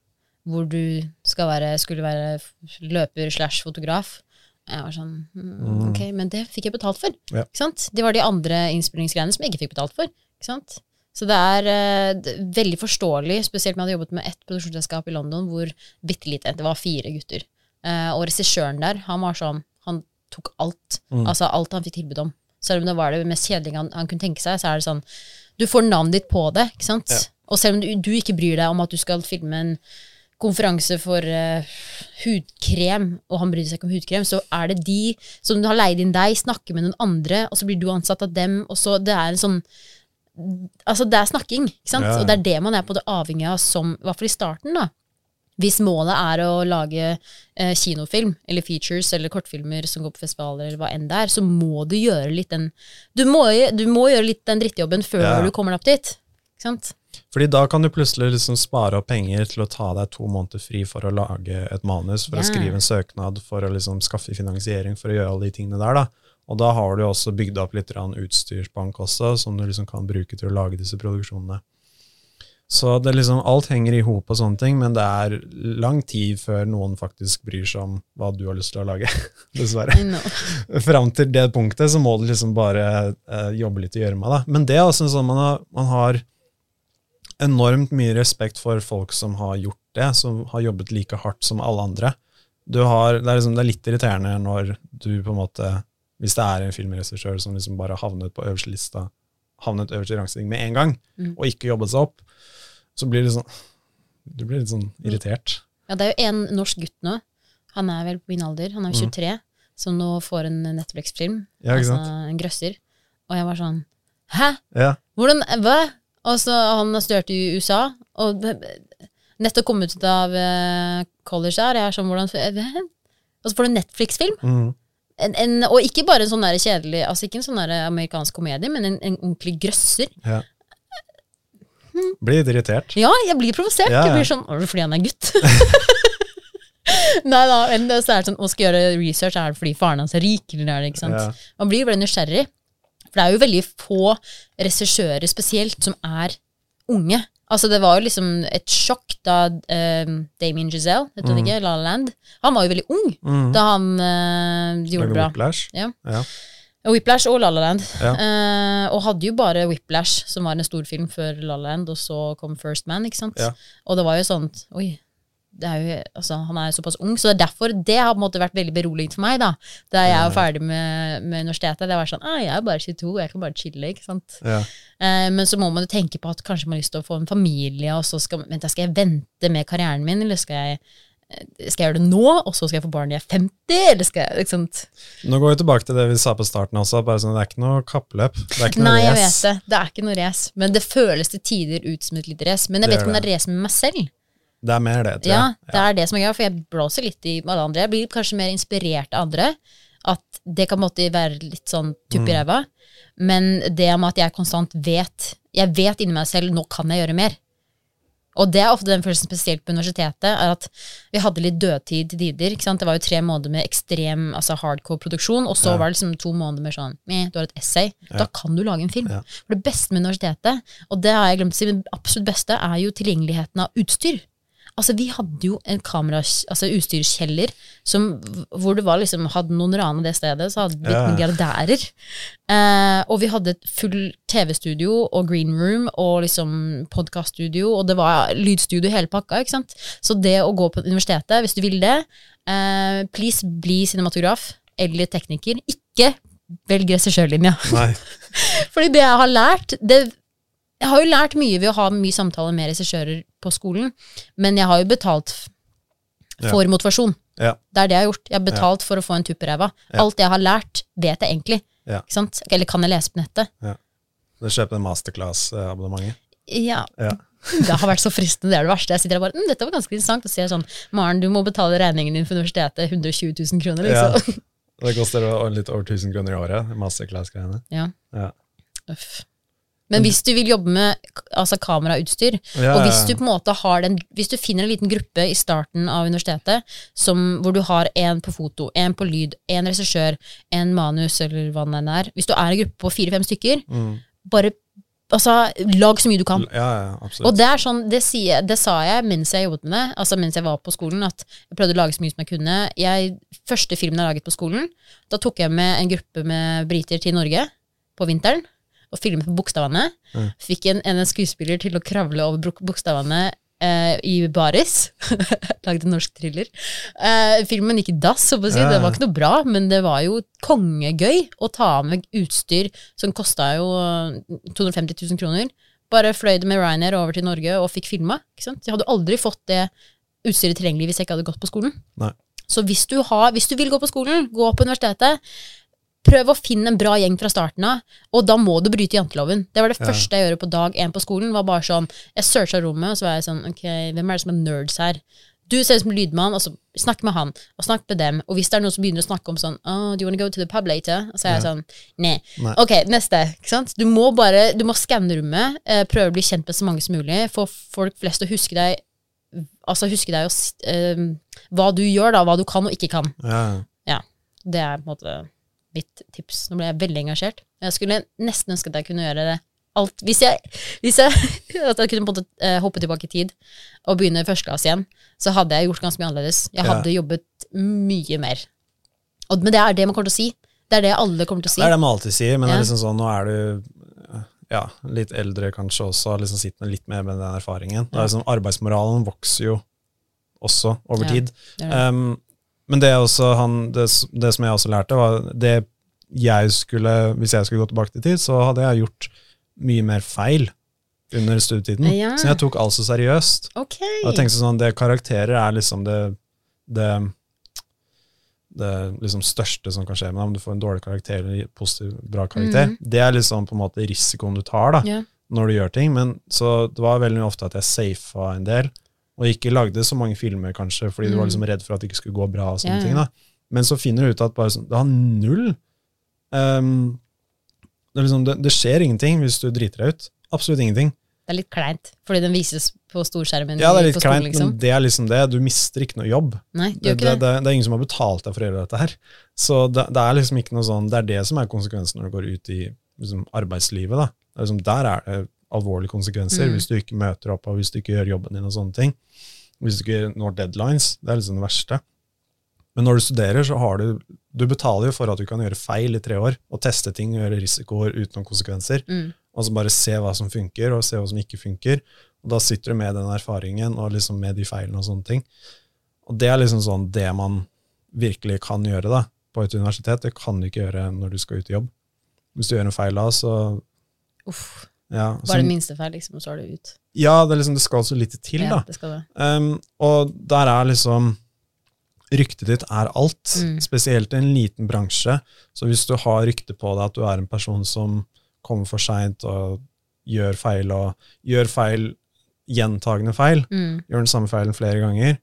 S2: hvor du skal være, skulle være løper slash fotograf. Jeg var sånn mm, Ok, men det fikk jeg betalt for.
S1: Ja.
S2: Ikke sant? Det var de andre innspillingsgreiene som jeg ikke fikk betalt for. Ikke sant? Så det er eh, veldig forståelig, spesielt med jeg hadde jobbet med ett produksjonsselskap i London hvor bitte lite, det var fire gutter. Eh, og regissøren der, han var sånn, han tok alt.
S1: Mm.
S2: Altså alt han fikk tilbud om. Selv om det var det mest kjedelige han, han kunne tenke seg, så er det sånn Du får navnet ditt på det, ikke sant?
S1: Ja.
S2: Og selv om du, du ikke bryr deg om at du skal filme en konferanse for uh, hudkrem, og han bryr seg ikke om hudkrem, så er det de som har leid inn deg, snakker med noen andre, og så blir du ansatt av dem, og så Det er en sånn Altså, det er snakking, ikke sant?
S1: Ja.
S2: Og det er det man er på det avhengig av som I hvert fall i starten, da. Hvis målet er å lage eh, kinofilm, eller features, eller kortfilmer som går på festivaler, eller hva enn det er, så må du gjøre litt den Du må, du må gjøre litt den drittjobben før
S1: Ja.
S2: du kommer deg opp dit. Ikke sant?
S1: Fordi da kan du plutselig liksom spare opp penger til å ta deg to måneder fri for å lage et manus, for å skrive en søknad, for å liksom skaffe finansiering, for å gjøre alle de tingene der. da. Og da har du også bygd opp litt utstyrsbank også, som du liksom kan bruke til å lage disse produksjonene. Så det liksom, alt henger i hop og sånne ting, men det er lang tid før noen faktisk bryr seg om hva du har lyst til å lage, dessverre.
S2: No.
S1: Fram til det punktet så må du liksom bare eh, jobbe litt i gjørma. Men det er også sånn man har, man har enormt mye respekt for folk som har gjort det, som har jobbet like hardt som alle andre. Du har, det, er liksom, det er litt irriterende når du på en måte Hvis det er en filmregissør som liksom bare havnet på øverste lista, havnet øverst i rangstigen med en gang,
S2: Mm.
S1: og ikke jobbet seg opp, så blir det sånn Du blir litt sånn irritert.
S2: Ja, det er jo en norsk gutt nå, han er vel på min alder, han er
S1: Mm.
S2: 23, som nå får en Netflix-film,
S1: Ja, ikke
S2: altså en grøsser. Og jeg var sånn Hæ?
S1: Ja,
S2: Hvordan, hva? Og så han har studert i USA, og nettopp kommet ut av eh, college der, jeg er sånn, hvordan? Og så får du en Netflix-film.
S1: mm,
S2: En, en, og ikke bare en sånn der kjedelig, altså ikke en sånn der amerikansk komedie, men en, en ordentlig grøsser.
S1: ja. Blir litt irritert.
S2: Ja, jeg blir provosert.
S1: Ja, ja.
S2: Jeg blir sånn, er det fordi han er gutt? Nei da, men det- så er det sånn, å skal gjøre research, er det fordi faren hans er rik, eller er det ikke sant?
S1: Ja.
S2: Man blir veldig nysgjerrig. For det er jo veldig få regissører spesielt som er unge. Altså Det var jo liksom et sjokk da eh, Damien Giselle, du
S1: Mm.
S2: ikke, La La Land Han var jo veldig ung
S1: Mm.
S2: da han eh, gjorde det bra.
S1: Whiplash.
S2: Ja.
S1: Ja.
S2: Whiplash og La La Land.
S1: Ja.
S2: Eh, og hadde jo bare Whiplash, som var en stor film før La La Land, og så kom First Man, ikke sant.
S1: Ja.
S2: Og det var jo sånn Oi, er jo, altså, han er såpass ung, så det er derfor det har på en måte vært veldig beroligende for meg, da. Da jeg var ferdig med, med universitetet. Det var sånn ah, jeg er bare 22, jeg kan bare chille, ikke sant.
S1: Ja.
S2: Eh, men så må man jo tenke på at kanskje man har lyst til å få en familie, og så skal, vent, skal jeg vente med karrieren min, eller skal jeg eh, skal jeg gjøre det nå, og så skal jeg få barn når jeg er 50? Eller skal jeg, ikke sant?
S1: Nå går vi tilbake til det vi sa på starten også. bare sånn, Det er ikke noe kappløp. Det er ikke noe
S2: Nei, jeg vet det. Det er ikke noe race. Men det føles til tider ut som et lite race. Men jeg
S1: Det
S2: vet ikke om det er race med meg selv.
S1: Det er mer det, tror
S2: Ja,
S1: jeg.
S2: det er det som er gøy, for jeg blåser litt i alle andre. Jeg blir kanskje mer inspirert av andre. At det kan måtte være litt sånn tupp i
S1: Mm.
S2: ræva. Men det med at jeg konstant vet Jeg vet inni meg selv nå kan jeg gjøre mer. Og det er ofte den følelsen spesielt på universitetet, er at vi hadde litt dødtid til tider. Det var jo tre måneder med ekstrem altså hardcore produksjon, og så
S1: Ja.
S2: var det liksom to måneder med sånn Du har et essay.
S1: Ja.
S2: Da kan du lage en film.
S1: Ja.
S2: For det beste med universitetet, og det har jeg glemt å si, men det absolutt beste, er jo tilgjengeligheten av utstyr. Altså, vi hadde jo en kamera, altså utstyrskjeller, som, hvor det var liksom, hadde noen rana det stedet, så hadde det blitt
S1: Ja.
S2: milliardærer. Eh, og vi hadde et full TV-studio og green room og liksom podkaststudio, og det var lydstudio hele pakka, ikke sant. Så det å gå på universitetet, hvis du vil det, eh, please bli cinematograf eller tekniker. Ikke velg regissørlinja. Fordi det jeg har lært det, Jeg har jo lært mye ved å ha mye samtaler med regissører på skolen, men jeg har jo betalt for
S1: Ja.
S2: motivasjon.
S1: Ja.
S2: Det er det jeg har gjort. Jeg har betalt for å få en tupp i ræva.
S1: Ja.
S2: Alt jeg har lært, vet jeg egentlig.
S1: Ja.
S2: Eller kan jeg lese på nettet?
S1: Du kjøper en masterclass-abonnementet.
S2: Ja.
S1: Ja.
S2: Det har vært så fristende, det er det verste. Jeg sitter der bare mm, 'Dette var ganske interessant.' Og sier sånn 'Maren, du må betale regningen din for universitetet. 120 000 kroner',
S1: Ja.
S2: liksom.
S1: Det koster litt over 1000 kroner i året, masterclass-greiene.
S2: Ja.
S1: Ja.
S2: Uff. Men hvis du vil jobbe med altså kamerautstyr,
S1: Ja,
S2: og hvis du på en måte har den Hvis du finner en liten gruppe i starten av universitetet som, hvor du har en på foto, en på lyd, en regissør, en manus, eller hva det er Hvis du er en gruppe på fire-fem stykker,
S1: Mm.
S2: bare altså, lag så mye du kan.
S1: Ja, ja.
S2: Og det er sånn, det, sier, det sa jeg mens jeg jobbet med altså mens jeg var på skolen, at jeg prøvde å lage så mye som jeg kunne. Jeg, første filmen jeg laget på skolen, da tok jeg med en gruppe med briter til Norge på vinteren, og filmet på bokstavene.
S1: Mm.
S2: Fikk en, en skuespiller til å kravle over bokstavene eh, i baris. Lagde en norsk thriller. Eh, filmen gikk i dass, så å si.
S1: Ja,
S2: det var ikke noe bra, men det var jo kongegøy å ta med utstyr som kosta jo eh, 250 000 kroner. Bare fløy det med Ryanair over til Norge og fikk filma. Jeg hadde aldri fått det utstyret tilgjengelig hvis jeg ikke hadde gått på skolen.
S1: Nei.
S2: Så hvis du, har, hvis du vil gå på skolen, gå på universitetet. Prøv å finne en bra gjeng fra starten av, og da må du bryte janteloven. Det var det
S1: Ja.
S2: første jeg gjorde på dag én på skolen. var bare sånn, Jeg searcha rommet, og så var jeg sånn Ok, hvem er det som er nerds her? Du ser ut som lydmann, og så snakk med han, og snakk med dem. Og hvis det er noen som begynner å snakke om sånn oh, Do you want to go to the pub later? Og så er jeg
S1: Ja.
S2: sånn Nei.
S1: Nei.
S2: Ok, neste. ikke sant? Du må bare, du må skanne rommet, eh, prøve å bli kjent med så mange som mulig, få folk flest til å huske deg Altså huske deg og, s- eh, hva du gjør, da, hva du kan og ikke kan.
S1: ja, ja.
S2: Det er på en måte mitt tips. Nå ble jeg veldig engasjert. Jeg skulle nesten ønske at jeg kunne gjøre det alt Hvis jeg, hvis jeg, at jeg kunne på en måte eh, hoppe tilbake i tid og begynne i første klasse igjen, så hadde jeg gjort ganske mye annerledes. Jeg
S1: Ja.
S2: hadde jobbet mye mer. Og, men det er det man kommer til å si. Det er det alle kommer til å si.
S1: Det er det man alltid sier, men det er liksom sånn, nå er du ja, litt eldre kanskje også, liksom sitter litt mer med den erfaringen. Det er liksom, arbeidsmoralen vokser jo også over
S2: Ja,
S1: tid.
S2: Det er det.
S1: Um, men det, han, det, det som jeg også lærte, var det jeg skulle, hvis jeg skulle gå tilbake til tid, så hadde jeg gjort mye mer feil under studietiden.
S2: Ja.
S1: Så jeg tok alt så seriøst.
S2: Okay.
S1: Og jeg tenkte sånn, det Karakterer er liksom det, det, det liksom største som kan skje med deg, om du får en dårlig karakter eller positiv, bra karakter.
S2: Mm.
S1: Det er liksom på en måte risikoen du tar da,
S2: Ja.
S1: når du gjør ting. Men Så det var veldig ofte at jeg safa en del, og ikke lagde så mange filmer, kanskje, fordi du var
S2: Mm.
S1: liksom redd for at det ikke skulle gå bra. og sånne
S2: Ja, ja.
S1: ting da. Men så finner du ut at bare sånn, det har null um, det, liksom, det, det skjer ingenting hvis du driter deg ut. Absolutt ingenting.
S2: Det er litt kleint, fordi den vises på storskjermen
S1: Ja, det er litt
S2: skolen,
S1: kleint,
S2: liksom.
S1: men det er liksom det. Du mister ikke noe jobb.
S2: Nei,
S1: Det,
S2: ikke
S1: det,
S2: det.
S1: er ingen som har betalt deg for å gjøre dette her. Så det, er liksom ikke noe sånn, det er det som er konsekvensen når du går ut i liksom, arbeidslivet. Da. Det er liksom, der er det alvorlige konsekvenser
S2: Mm.
S1: hvis du ikke møter opp, og hvis du ikke gjør jobben din og sånne ting. Hvis du ikke når deadlines. Det er liksom det verste. Men når du studerer, så har du Du betaler jo for at du kan gjøre feil i tre år, og teste ting og gjøre risikoer uten noen konsekvenser.
S2: Mm.
S1: Og så bare se hva som funker, og se hva som ikke funker. Og da sitter du med den erfaringen og liksom med de feilene og sånne ting. Og det er liksom sånn det man virkelig kan gjøre da, på et universitet. Det kan du ikke gjøre når du skal ut i jobb. Hvis du gjør en feil da, så
S2: Uff.
S1: Ja,
S2: Bare det minste feil, liksom, og så er det ut.
S1: ja det, liksom, det skal så lite til,
S2: ja,
S1: da.
S2: det skal det.
S1: Um, og der er liksom Ryktet ditt er alt,
S2: Mm.
S1: spesielt i en liten bransje. Så hvis du har rykte på deg at du er en person som kommer for seint og gjør feil, og gjør feil, gjentagende feil,
S2: Mm.
S1: gjør den samme feilen flere ganger,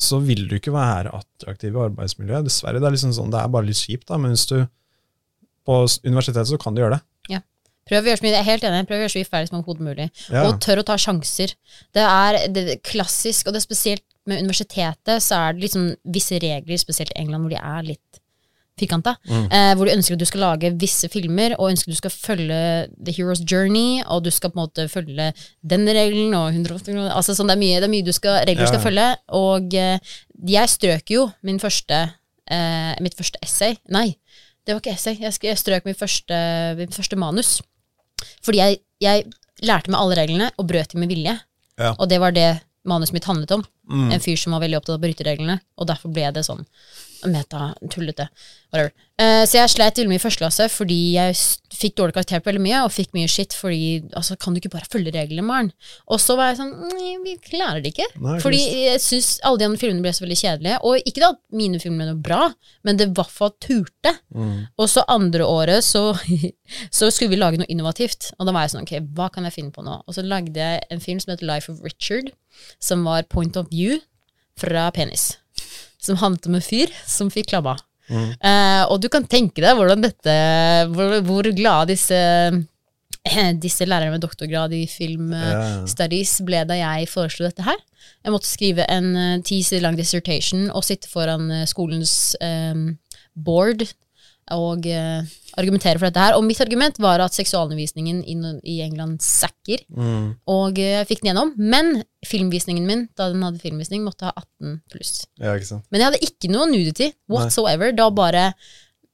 S1: så vil du ikke være attraktiv i arbeidsmiljøet. Dessverre. Det er liksom sånn, det er bare litt kjipt, da, men hvis du på universitetet så kan du gjøre det.
S2: Prøv å gjøre så mye, jeg er helt enig, prøv å gjøre så mye feil som overhodet mulig.
S1: Ja.
S2: Og tør å ta sjanser. Det er, det er klassisk, og det er spesielt med universitetet, så er det liksom visse regler, spesielt i England, hvor de er litt firkanta.
S1: Mm.
S2: Eh, hvor du ønsker at du skal lage visse filmer, og ønsker at du skal følge The Hero's Journey, og du skal på en måte følge den regelen, og 180 kroner Altså sånn, det er mye, det er mye du skal, regler du
S1: Ja.
S2: skal følge. Og eh, jeg strøk jo min første, eh, mitt første essay. Nei, det var ikke essay. Jeg, jeg strøk mitt første, mitt første manus. Fordi jeg, jeg lærte meg alle reglene og brøt dem med vilje.
S1: Ja.
S2: Og det var det manuset mitt handlet om.
S1: Mm.
S2: En fyr som var veldig opptatt av å bryte reglene. Og derfor ble det sånn meta, tullete, whatever. Uh, så jeg sleit veldig mye i første klasse fordi jeg fikk dårlig karakter på veldig mye, og fikk mye shit fordi altså, kan du ikke bare følge reglene, Maren? Og så var jeg sånn «Nei, Vi klarer det ikke.
S1: Nei,
S2: fordi jeg syns alle de andre filmene ble så veldig kjedelige. Og ikke da at mine filmer ble noe bra, men det i hvert fall turte.
S1: Mm.
S2: Og så andre året så, så skulle vi lage noe innovativt. Og da var jeg sånn, ok, hva kan jeg finne på nå? Og så lagde jeg en film som heter Life of Richard, som var point of view fra penis. Som handlet om en fyr som fikk klamma.
S1: Mm.
S2: Eh, og du kan tenke deg hvordan dette, hvor, hvor glade disse disse lærerne med doktorgrad i film
S1: yeah.
S2: Studies ble da jeg foreslo dette her. Jeg måtte skrive en eh, ti sider lang dissertation og sitte foran eh, skolens um, board og eh, argumentere for dette her. Og mitt argument var at seksualundervisningen i, England sacker,
S1: Mm.
S2: og eh, jeg fikk den gjennom. Men filmvisningen min, da den hadde filmvisning, måtte ha 18 pluss.
S1: ja.
S2: Men jeg hadde ikke noe nudity whatsoever. Nei. Da bare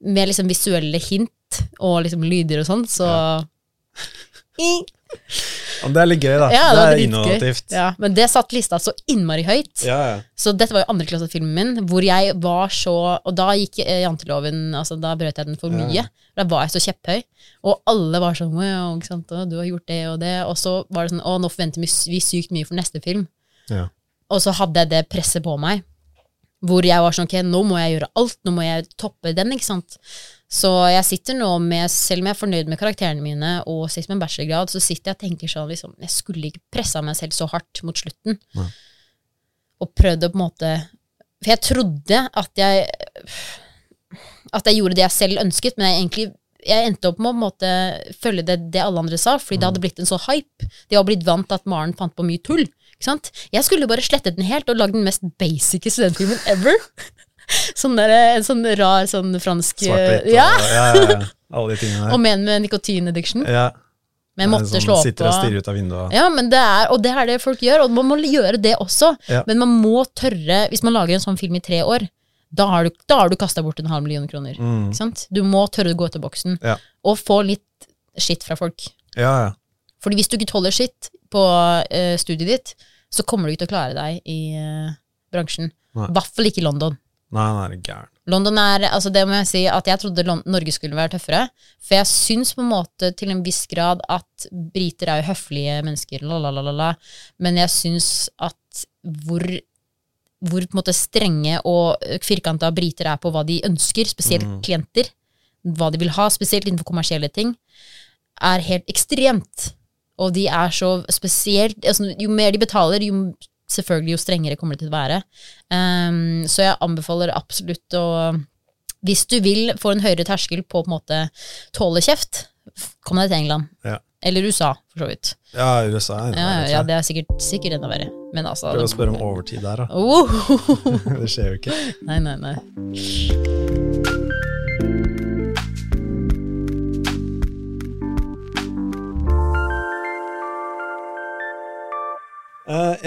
S2: med liksom visuelle hint og liksom lyder og sånn, så
S1: Ja, det er litt gøy, da.
S2: Ja, det
S1: det, er innovativt.
S2: Ja, men det satt lista så innmari høyt.
S1: Ja, ja.
S2: Så dette var jo andreklassefilmen min, hvor jeg var så Og da gikk eh, janteloven Altså, da brøt jeg den for mye. Da var jeg så kjepphøy. Og alle var sånn Wow, ikke sant, og du har gjort det og det. Og så var det sånn Å, nå forventer vi sykt mye for neste film.
S1: Ja.
S2: Og så hadde jeg det presset på meg, hvor jeg var sånn Ok, nå må jeg gjøre alt. Nå må jeg toppe den, ikke sant. Så jeg sitter nå med, selv om jeg er fornøyd med karakterene mine og sitter med en bachelorgrad, så sitter jeg og tenker sånn liksom, Jeg skulle ikke pressa meg selv så hardt mot slutten.
S1: Nei.
S2: Og prøvd å på en måte For jeg trodde at jeg At jeg gjorde det jeg selv ønsket, men jeg egentlig jeg endte opp med å måte følge det, det alle andre sa, fordi det hadde blitt en så hype. De var blitt vant til at Maren fant på mye tull. Jeg skulle bare slette den helt og lage den mest basic studentfilmen ever. Sånn der, en sånn rar sånn fransk
S1: Svart-hvitt og
S2: ja,
S1: ja, alle de tingene
S2: Og
S1: der.
S2: med en med nikotinaddiction.
S1: Ja.
S2: Men måtte
S1: sånn,
S2: slå
S1: Sitter og stirrer ut av vinduet.
S2: ja, men det er, og det er det folk gjør, og man må gjøre det også.
S1: Ja.
S2: Men man må tørre, hvis man lager en sånn film i tre år, da har du, da har du kasta bort en halv million kroner.
S1: Mm.
S2: Ikke sant? Du må tørre å gå etter boksen,
S1: Ja.
S2: og få litt skitt fra folk.
S1: Ja, ja.
S2: Fordi hvis du ikke tåler skitt på uh, studiet ditt, så kommer du ikke til å klare deg i uh, bransjen. I hvert fall ikke i London.
S1: Nei, han er gæren.
S2: London er, altså det må jeg si at jeg trodde London, Norge skulle være tøffere. For jeg syns på en måte til en viss grad at briter er jo høflige mennesker, lalalala. Men jeg syns at hvor, hvor på en måte strenge og firkanta briter er på hva de ønsker, spesielt
S1: Mm.
S2: klienter, hva de vil ha, spesielt innenfor kommersielle ting, er helt ekstremt. Og de er så spesielt altså, Jo mer de betaler, jo selvfølgelig jo strengere kommer det til å være. Um, så jeg anbefaler absolutt å Hvis du vil få en høyere terskel på på en måte tåle kjeft, kom deg til England.
S1: Ja.
S2: Eller USA, for så vidt.
S1: Ja, USA
S2: Ja, ja, ja, det er sikkert, sikkert enda verre. Men altså
S1: Prøv å spørre om overtid der, da.
S2: oh,
S1: Det skjer jo ikke.
S2: Nei, nei, nei.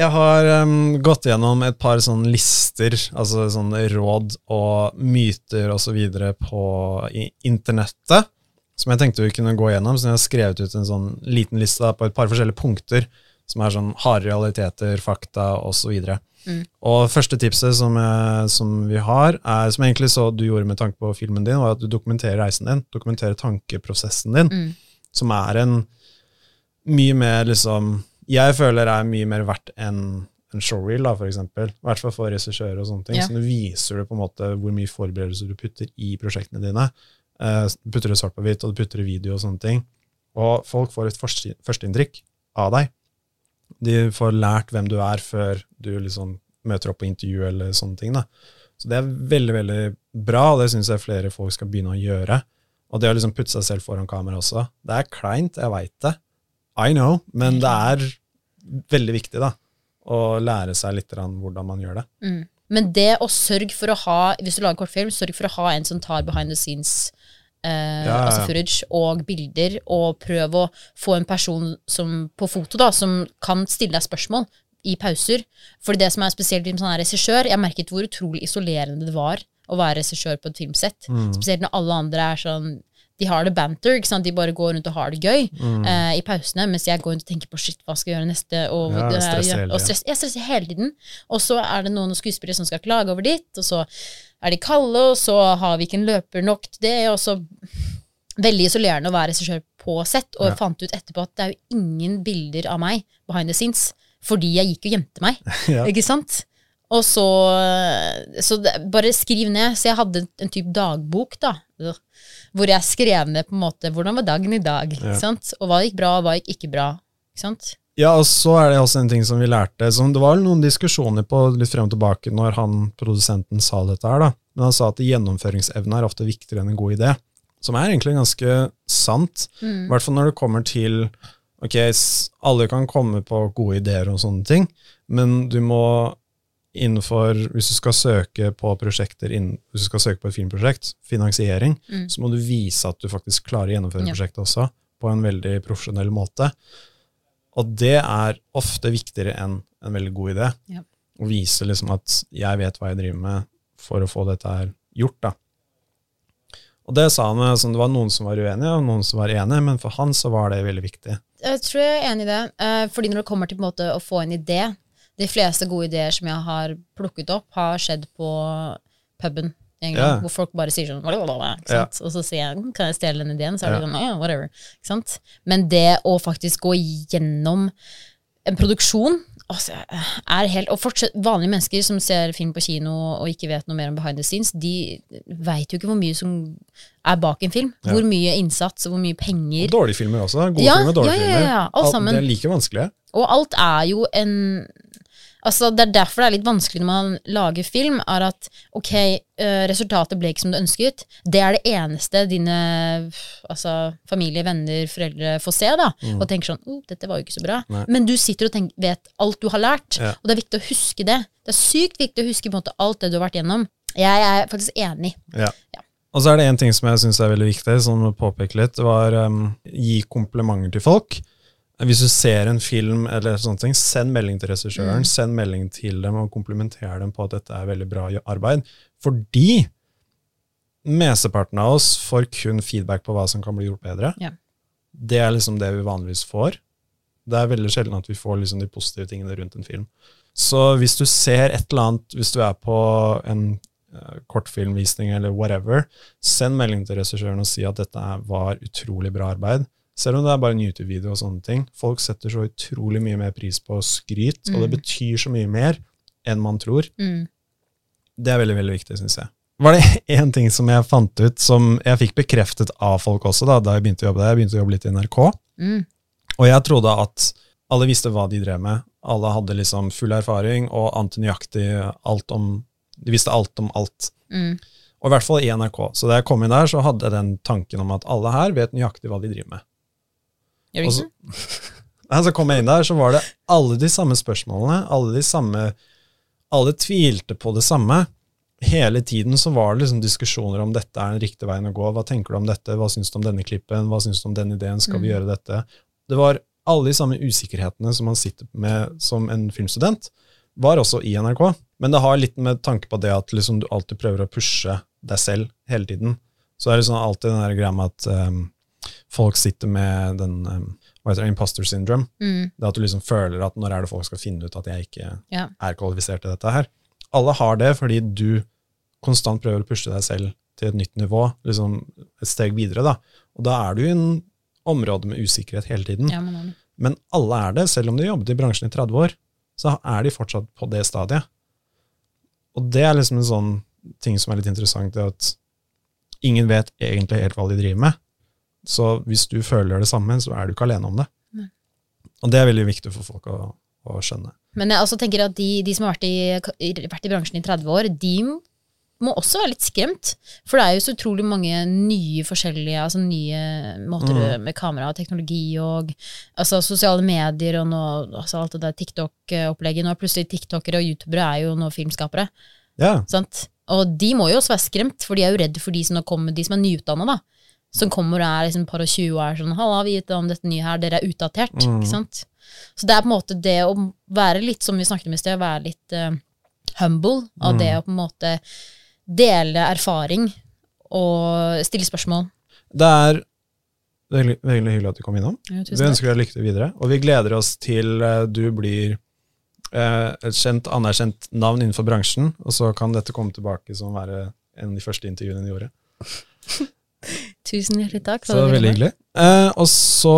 S1: Jeg har um, gått gjennom et par sånne lister, altså sånne råd og myter videre på internettet, som jeg tenkte vi kunne gå gjennom, så jeg har skrevet ut en sånn liten liste på et par forskjellige punkter, som er sånn harde realiteter, fakta videre.
S2: Mm.
S1: Og første tipset som, jeg, som vi har, er, som jeg egentlig så du gjorde med tanke på filmen din, var at du dokumenterer reisen din, dokumenterer tankeprosessen din,
S2: Mm.
S1: som er en mye mer liksom Jeg føler er mye mer verdt enn en showreel, da, for eksempel. I hvert fall for regissører og sånne ting.
S2: Ja.
S1: Så nå viser du på en måte hvor mye forberedelser du putter i prosjektene dine. Uh, putter det svart på hvitt, og du putter det video og sånne ting. Og folk får et første- førsteinntrykk av deg. De får lært hvem du er før du liksom møter opp på intervju eller sånne ting. da. Så det er veldig, veldig bra, og det syns jeg flere folk skal begynne å gjøre. Og det å liksom putte seg selv foran kamera også. Det er kleint, jeg veit det. I know, men det er veldig viktig da, å lære seg litt hvordan man gjør det.
S2: Mm. Men det å sørge for å ha, hvis du lager kortfilm, sørg for å ha en som tar behind the scenes eh,
S1: Ja, ja, ja.
S2: altså footage og bilder, og prøv å få en person som, på foto da, som kan stille deg spørsmål i pauser. For det som er spesielt med sånn regissør, jeg merket hvor utrolig isolerende det var å være regissør på et filmsett.
S1: Mm.
S2: Spesielt når alle andre er sånn de har det banter, ikke sant? de bare går rundt og har det gøy
S1: Mm.
S2: uh, i pausene, mens jeg går rundt og tenker på shit, hva skal jeg gjøre neste? Og,
S1: Ja,
S2: er-
S1: stresser
S2: og stress, jeg stresser hele tiden. Og så er det noen skuespillere som skal klage over ditt, og så er de kalde, og så har vi ikke en løper nok til det, og så Veldig isolerende å være regissør på sett, og
S1: Ja.
S2: jeg fant ut etterpå at det er jo ingen bilder av meg behind the scenes, fordi jeg gikk og gjemte meg.
S1: Ja.
S2: Ikke sant? Og så, så det, bare skriv ned. Så jeg hadde en type dagbok, da. Hvor jeg skrev ned på en måte hvordan var dagen i dag.
S1: Ja.
S2: Og hva gikk bra, og hva gikk ikke bra. Ikke sant?
S1: Ja, og så er det også en ting som vi lærte, som det var noen diskusjoner på litt frem og tilbake når han, produsenten sa dette her da, men han sa at gjennomføringsevne er ofte viktigere enn en god idé. som er egentlig ganske sant. I
S2: Mm.
S1: hvert fall når det kommer til Ok, alle kan komme på gode ideer og sånne ting, men du må innenfor Hvis du skal søke på prosjekter innen, hvis du skal søke på et filmprosjekt, finansiering,
S2: Mm.
S1: så må du vise at du faktisk klarer å gjennomføre
S2: Ja.
S1: prosjektet også, på en veldig profesjonell måte. Og det er ofte viktigere enn en veldig god idé.
S2: Ja.
S1: Å vise liksom at jeg vet hva jeg driver med, for å få dette her gjort. da. Og det sa han, altså, Det var noen som var uenige, og noen som var enige, men for han så var det veldig viktig.
S2: Jeg tror jeg er enig i det. Eh, fordi når det kommer til måte, å få en idé De fleste gode ideer som jeg har plukket opp, har skjedd på puben. England,
S1: Ja.
S2: Hvor folk bare sier sånn sant? Og så sier jeg "Mm, kan jeg stjele den ideen, så er det
S1: Ja.
S2: sånn ja, whatever. Men det å faktisk gå gjennom en produksjon altså, er helt, Og fortsatt, vanlige mennesker som ser film på kino og ikke vet noe mer om behind the scenes, de veit jo ikke hvor mye som er bak en film.
S1: Ja.
S2: Hvor mye innsats og hvor mye penger.
S1: Og dårlige filmer også. Gode
S2: Ja,
S1: filmer og dårlige
S2: ja, ja, ja, ja.
S1: filmer.
S2: Alt-
S1: Det er like vanskelig.
S2: Og alt er jo en Altså Det er derfor det er litt vanskelig når man lager film, er at ok, eh, resultatet ble ikke som du ønsket. Det er det eneste dine altså, familie, venner, foreldre får se, da. Og tenker sånn oh, 'Dette var jo ikke så bra'.
S1: Nei.
S2: Men du sitter og tenker, vet alt du har lært,
S1: Ja.
S2: og det er viktig å huske det. Det er sykt viktig å huske på en måte alt det du har vært gjennom. Jeg er faktisk enig.
S1: Ja.
S2: Ja.
S1: Og så er det en ting som jeg syns er veldig viktig, som du påpeke litt, var um, gi komplimenter til folk. Hvis du ser en film, eller sånne ting, send melding til regissøren,
S2: Mm.
S1: send melding til dem og komplimenter dem på at dette er veldig bra arbeid. Fordi mesteparten av oss får kun feedback på hva som kan bli gjort bedre.
S2: Ja.
S1: Det er liksom det vi vanligvis får. Det er veldig sjelden at vi får liksom de positive tingene rundt en film. Så hvis du ser et eller annet, hvis du er på en eh, kortfilmvisning eller whatever, send melding til regissøren og si at dette var utrolig bra arbeid. Selv om det er bare en YouTube-video og sånne ting. Folk setter så utrolig mye mer pris på skryt, og det
S2: Mm.
S1: betyr så mye mer enn man tror.
S2: Mm.
S1: Det er veldig, veldig viktig, syns jeg. Var det én ting som jeg fant ut, som jeg fikk bekreftet av folk også, da, da jeg begynte å jobbe der? Jeg begynte å jobbe litt i NRK.
S2: Mm.
S1: Og jeg trodde at alle visste hva de drev med. Alle hadde liksom full erfaring og ante nøyaktig alt om De visste alt om alt.
S2: Mm.
S1: Og i hvert fall i NRK. Så da jeg kom inn der, så hadde jeg den tanken om at alle her vet nøyaktig hva de driver med.
S2: Gjør
S1: vi
S2: ikke
S1: så- Nei, så kom jeg inn der, så var det alle de samme spørsmålene. Alle de samme Alle tvilte på det samme. Hele tiden så var det liksom diskusjoner om dette er den riktige veien å gå. Hva tenker du om dette? Hva syns du om denne klippen? Hva syns du om den ideen? Skal vi
S2: Mm.
S1: gjøre dette? Det var alle de samme usikkerhetene som man sitter med som en filmstudent, var også i NRK. Men det har litt med tanke på det at liksom du alltid prøver å pushe deg selv hele tiden. Så det er liksom alltid den der greia med at um, folk sitter med den um, hva heter det, imposter syndrome.
S2: Mm.
S1: Det at du liksom føler at når er det folk skal finne ut at jeg ikke
S2: Ja.
S1: er kvalifisert til dette her. Alle har det fordi du konstant prøver å pushe deg selv til et nytt nivå, liksom et steg videre. da. Og da er du i en område med usikkerhet hele tiden.
S2: Ja, men.
S1: Men alle er det, selv om de jobbet i bransjen i 30 år, så er de fortsatt på det stadiet. Og det er liksom en sånn ting som er litt interessant, det at ingen vet egentlig helt hva de driver med. Så hvis du føler det samme, så er du ikke alene om det.
S2: Nei.
S1: Og det er veldig viktig for folk å, å skjønne.
S2: Men jeg også tenker at de, de som har vært i, vært i bransjen i 30 år, de må også være litt skremt. For det er jo så utrolig mange nye forskjellige altså nye måter
S1: Mm.
S2: med kamera og teknologi og altså sosiale medier og nå, altså alt det der TikTok-opplegget. Nå er plutselig tiktokere og youtubere er jo nå filmskapere.
S1: Ja,
S2: Sant? Og de må jo også være skremt, for de er jo redde for de som, kommer, de som er nyutdanna. Som kommer og er liksom par og 20 og er sånn 'Halla, vi vet om dette nye her, dere er utdatert'.
S1: Mm.
S2: ikke sant? Så det er på en måte det å være litt, som vi snakket om i sted, å være litt uh, humble. av
S1: Mm.
S2: det å på en måte dele erfaring og stille spørsmål.
S1: det er veldig, veldig hyggelig at du kom innom.
S2: Ja,
S1: Vi ønsker deg lykke til videre, og vi gleder oss til eh, du blir uh, et kjent, anerkjent navn innenfor bransjen, og så kan dette komme tilbake som være en av de første intervjuene i året.
S2: Tusen hjertelig takk.
S1: Så veldig hyggelig. Eh, og så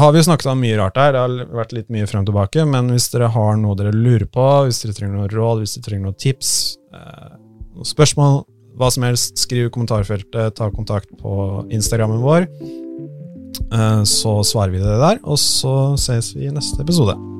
S1: har vi jo snakket om mye rart her, det har vært litt mye frem og tilbake, men hvis dere har noe dere lurer på, hvis dere trenger noe råd, hvis dere trenger noen tips, eh, noen spørsmål, hva som helst, skriv i kommentarfeltet, ta kontakt på Instagrammen vår, eh, så svarer vi det der, og så ses vi i neste episode.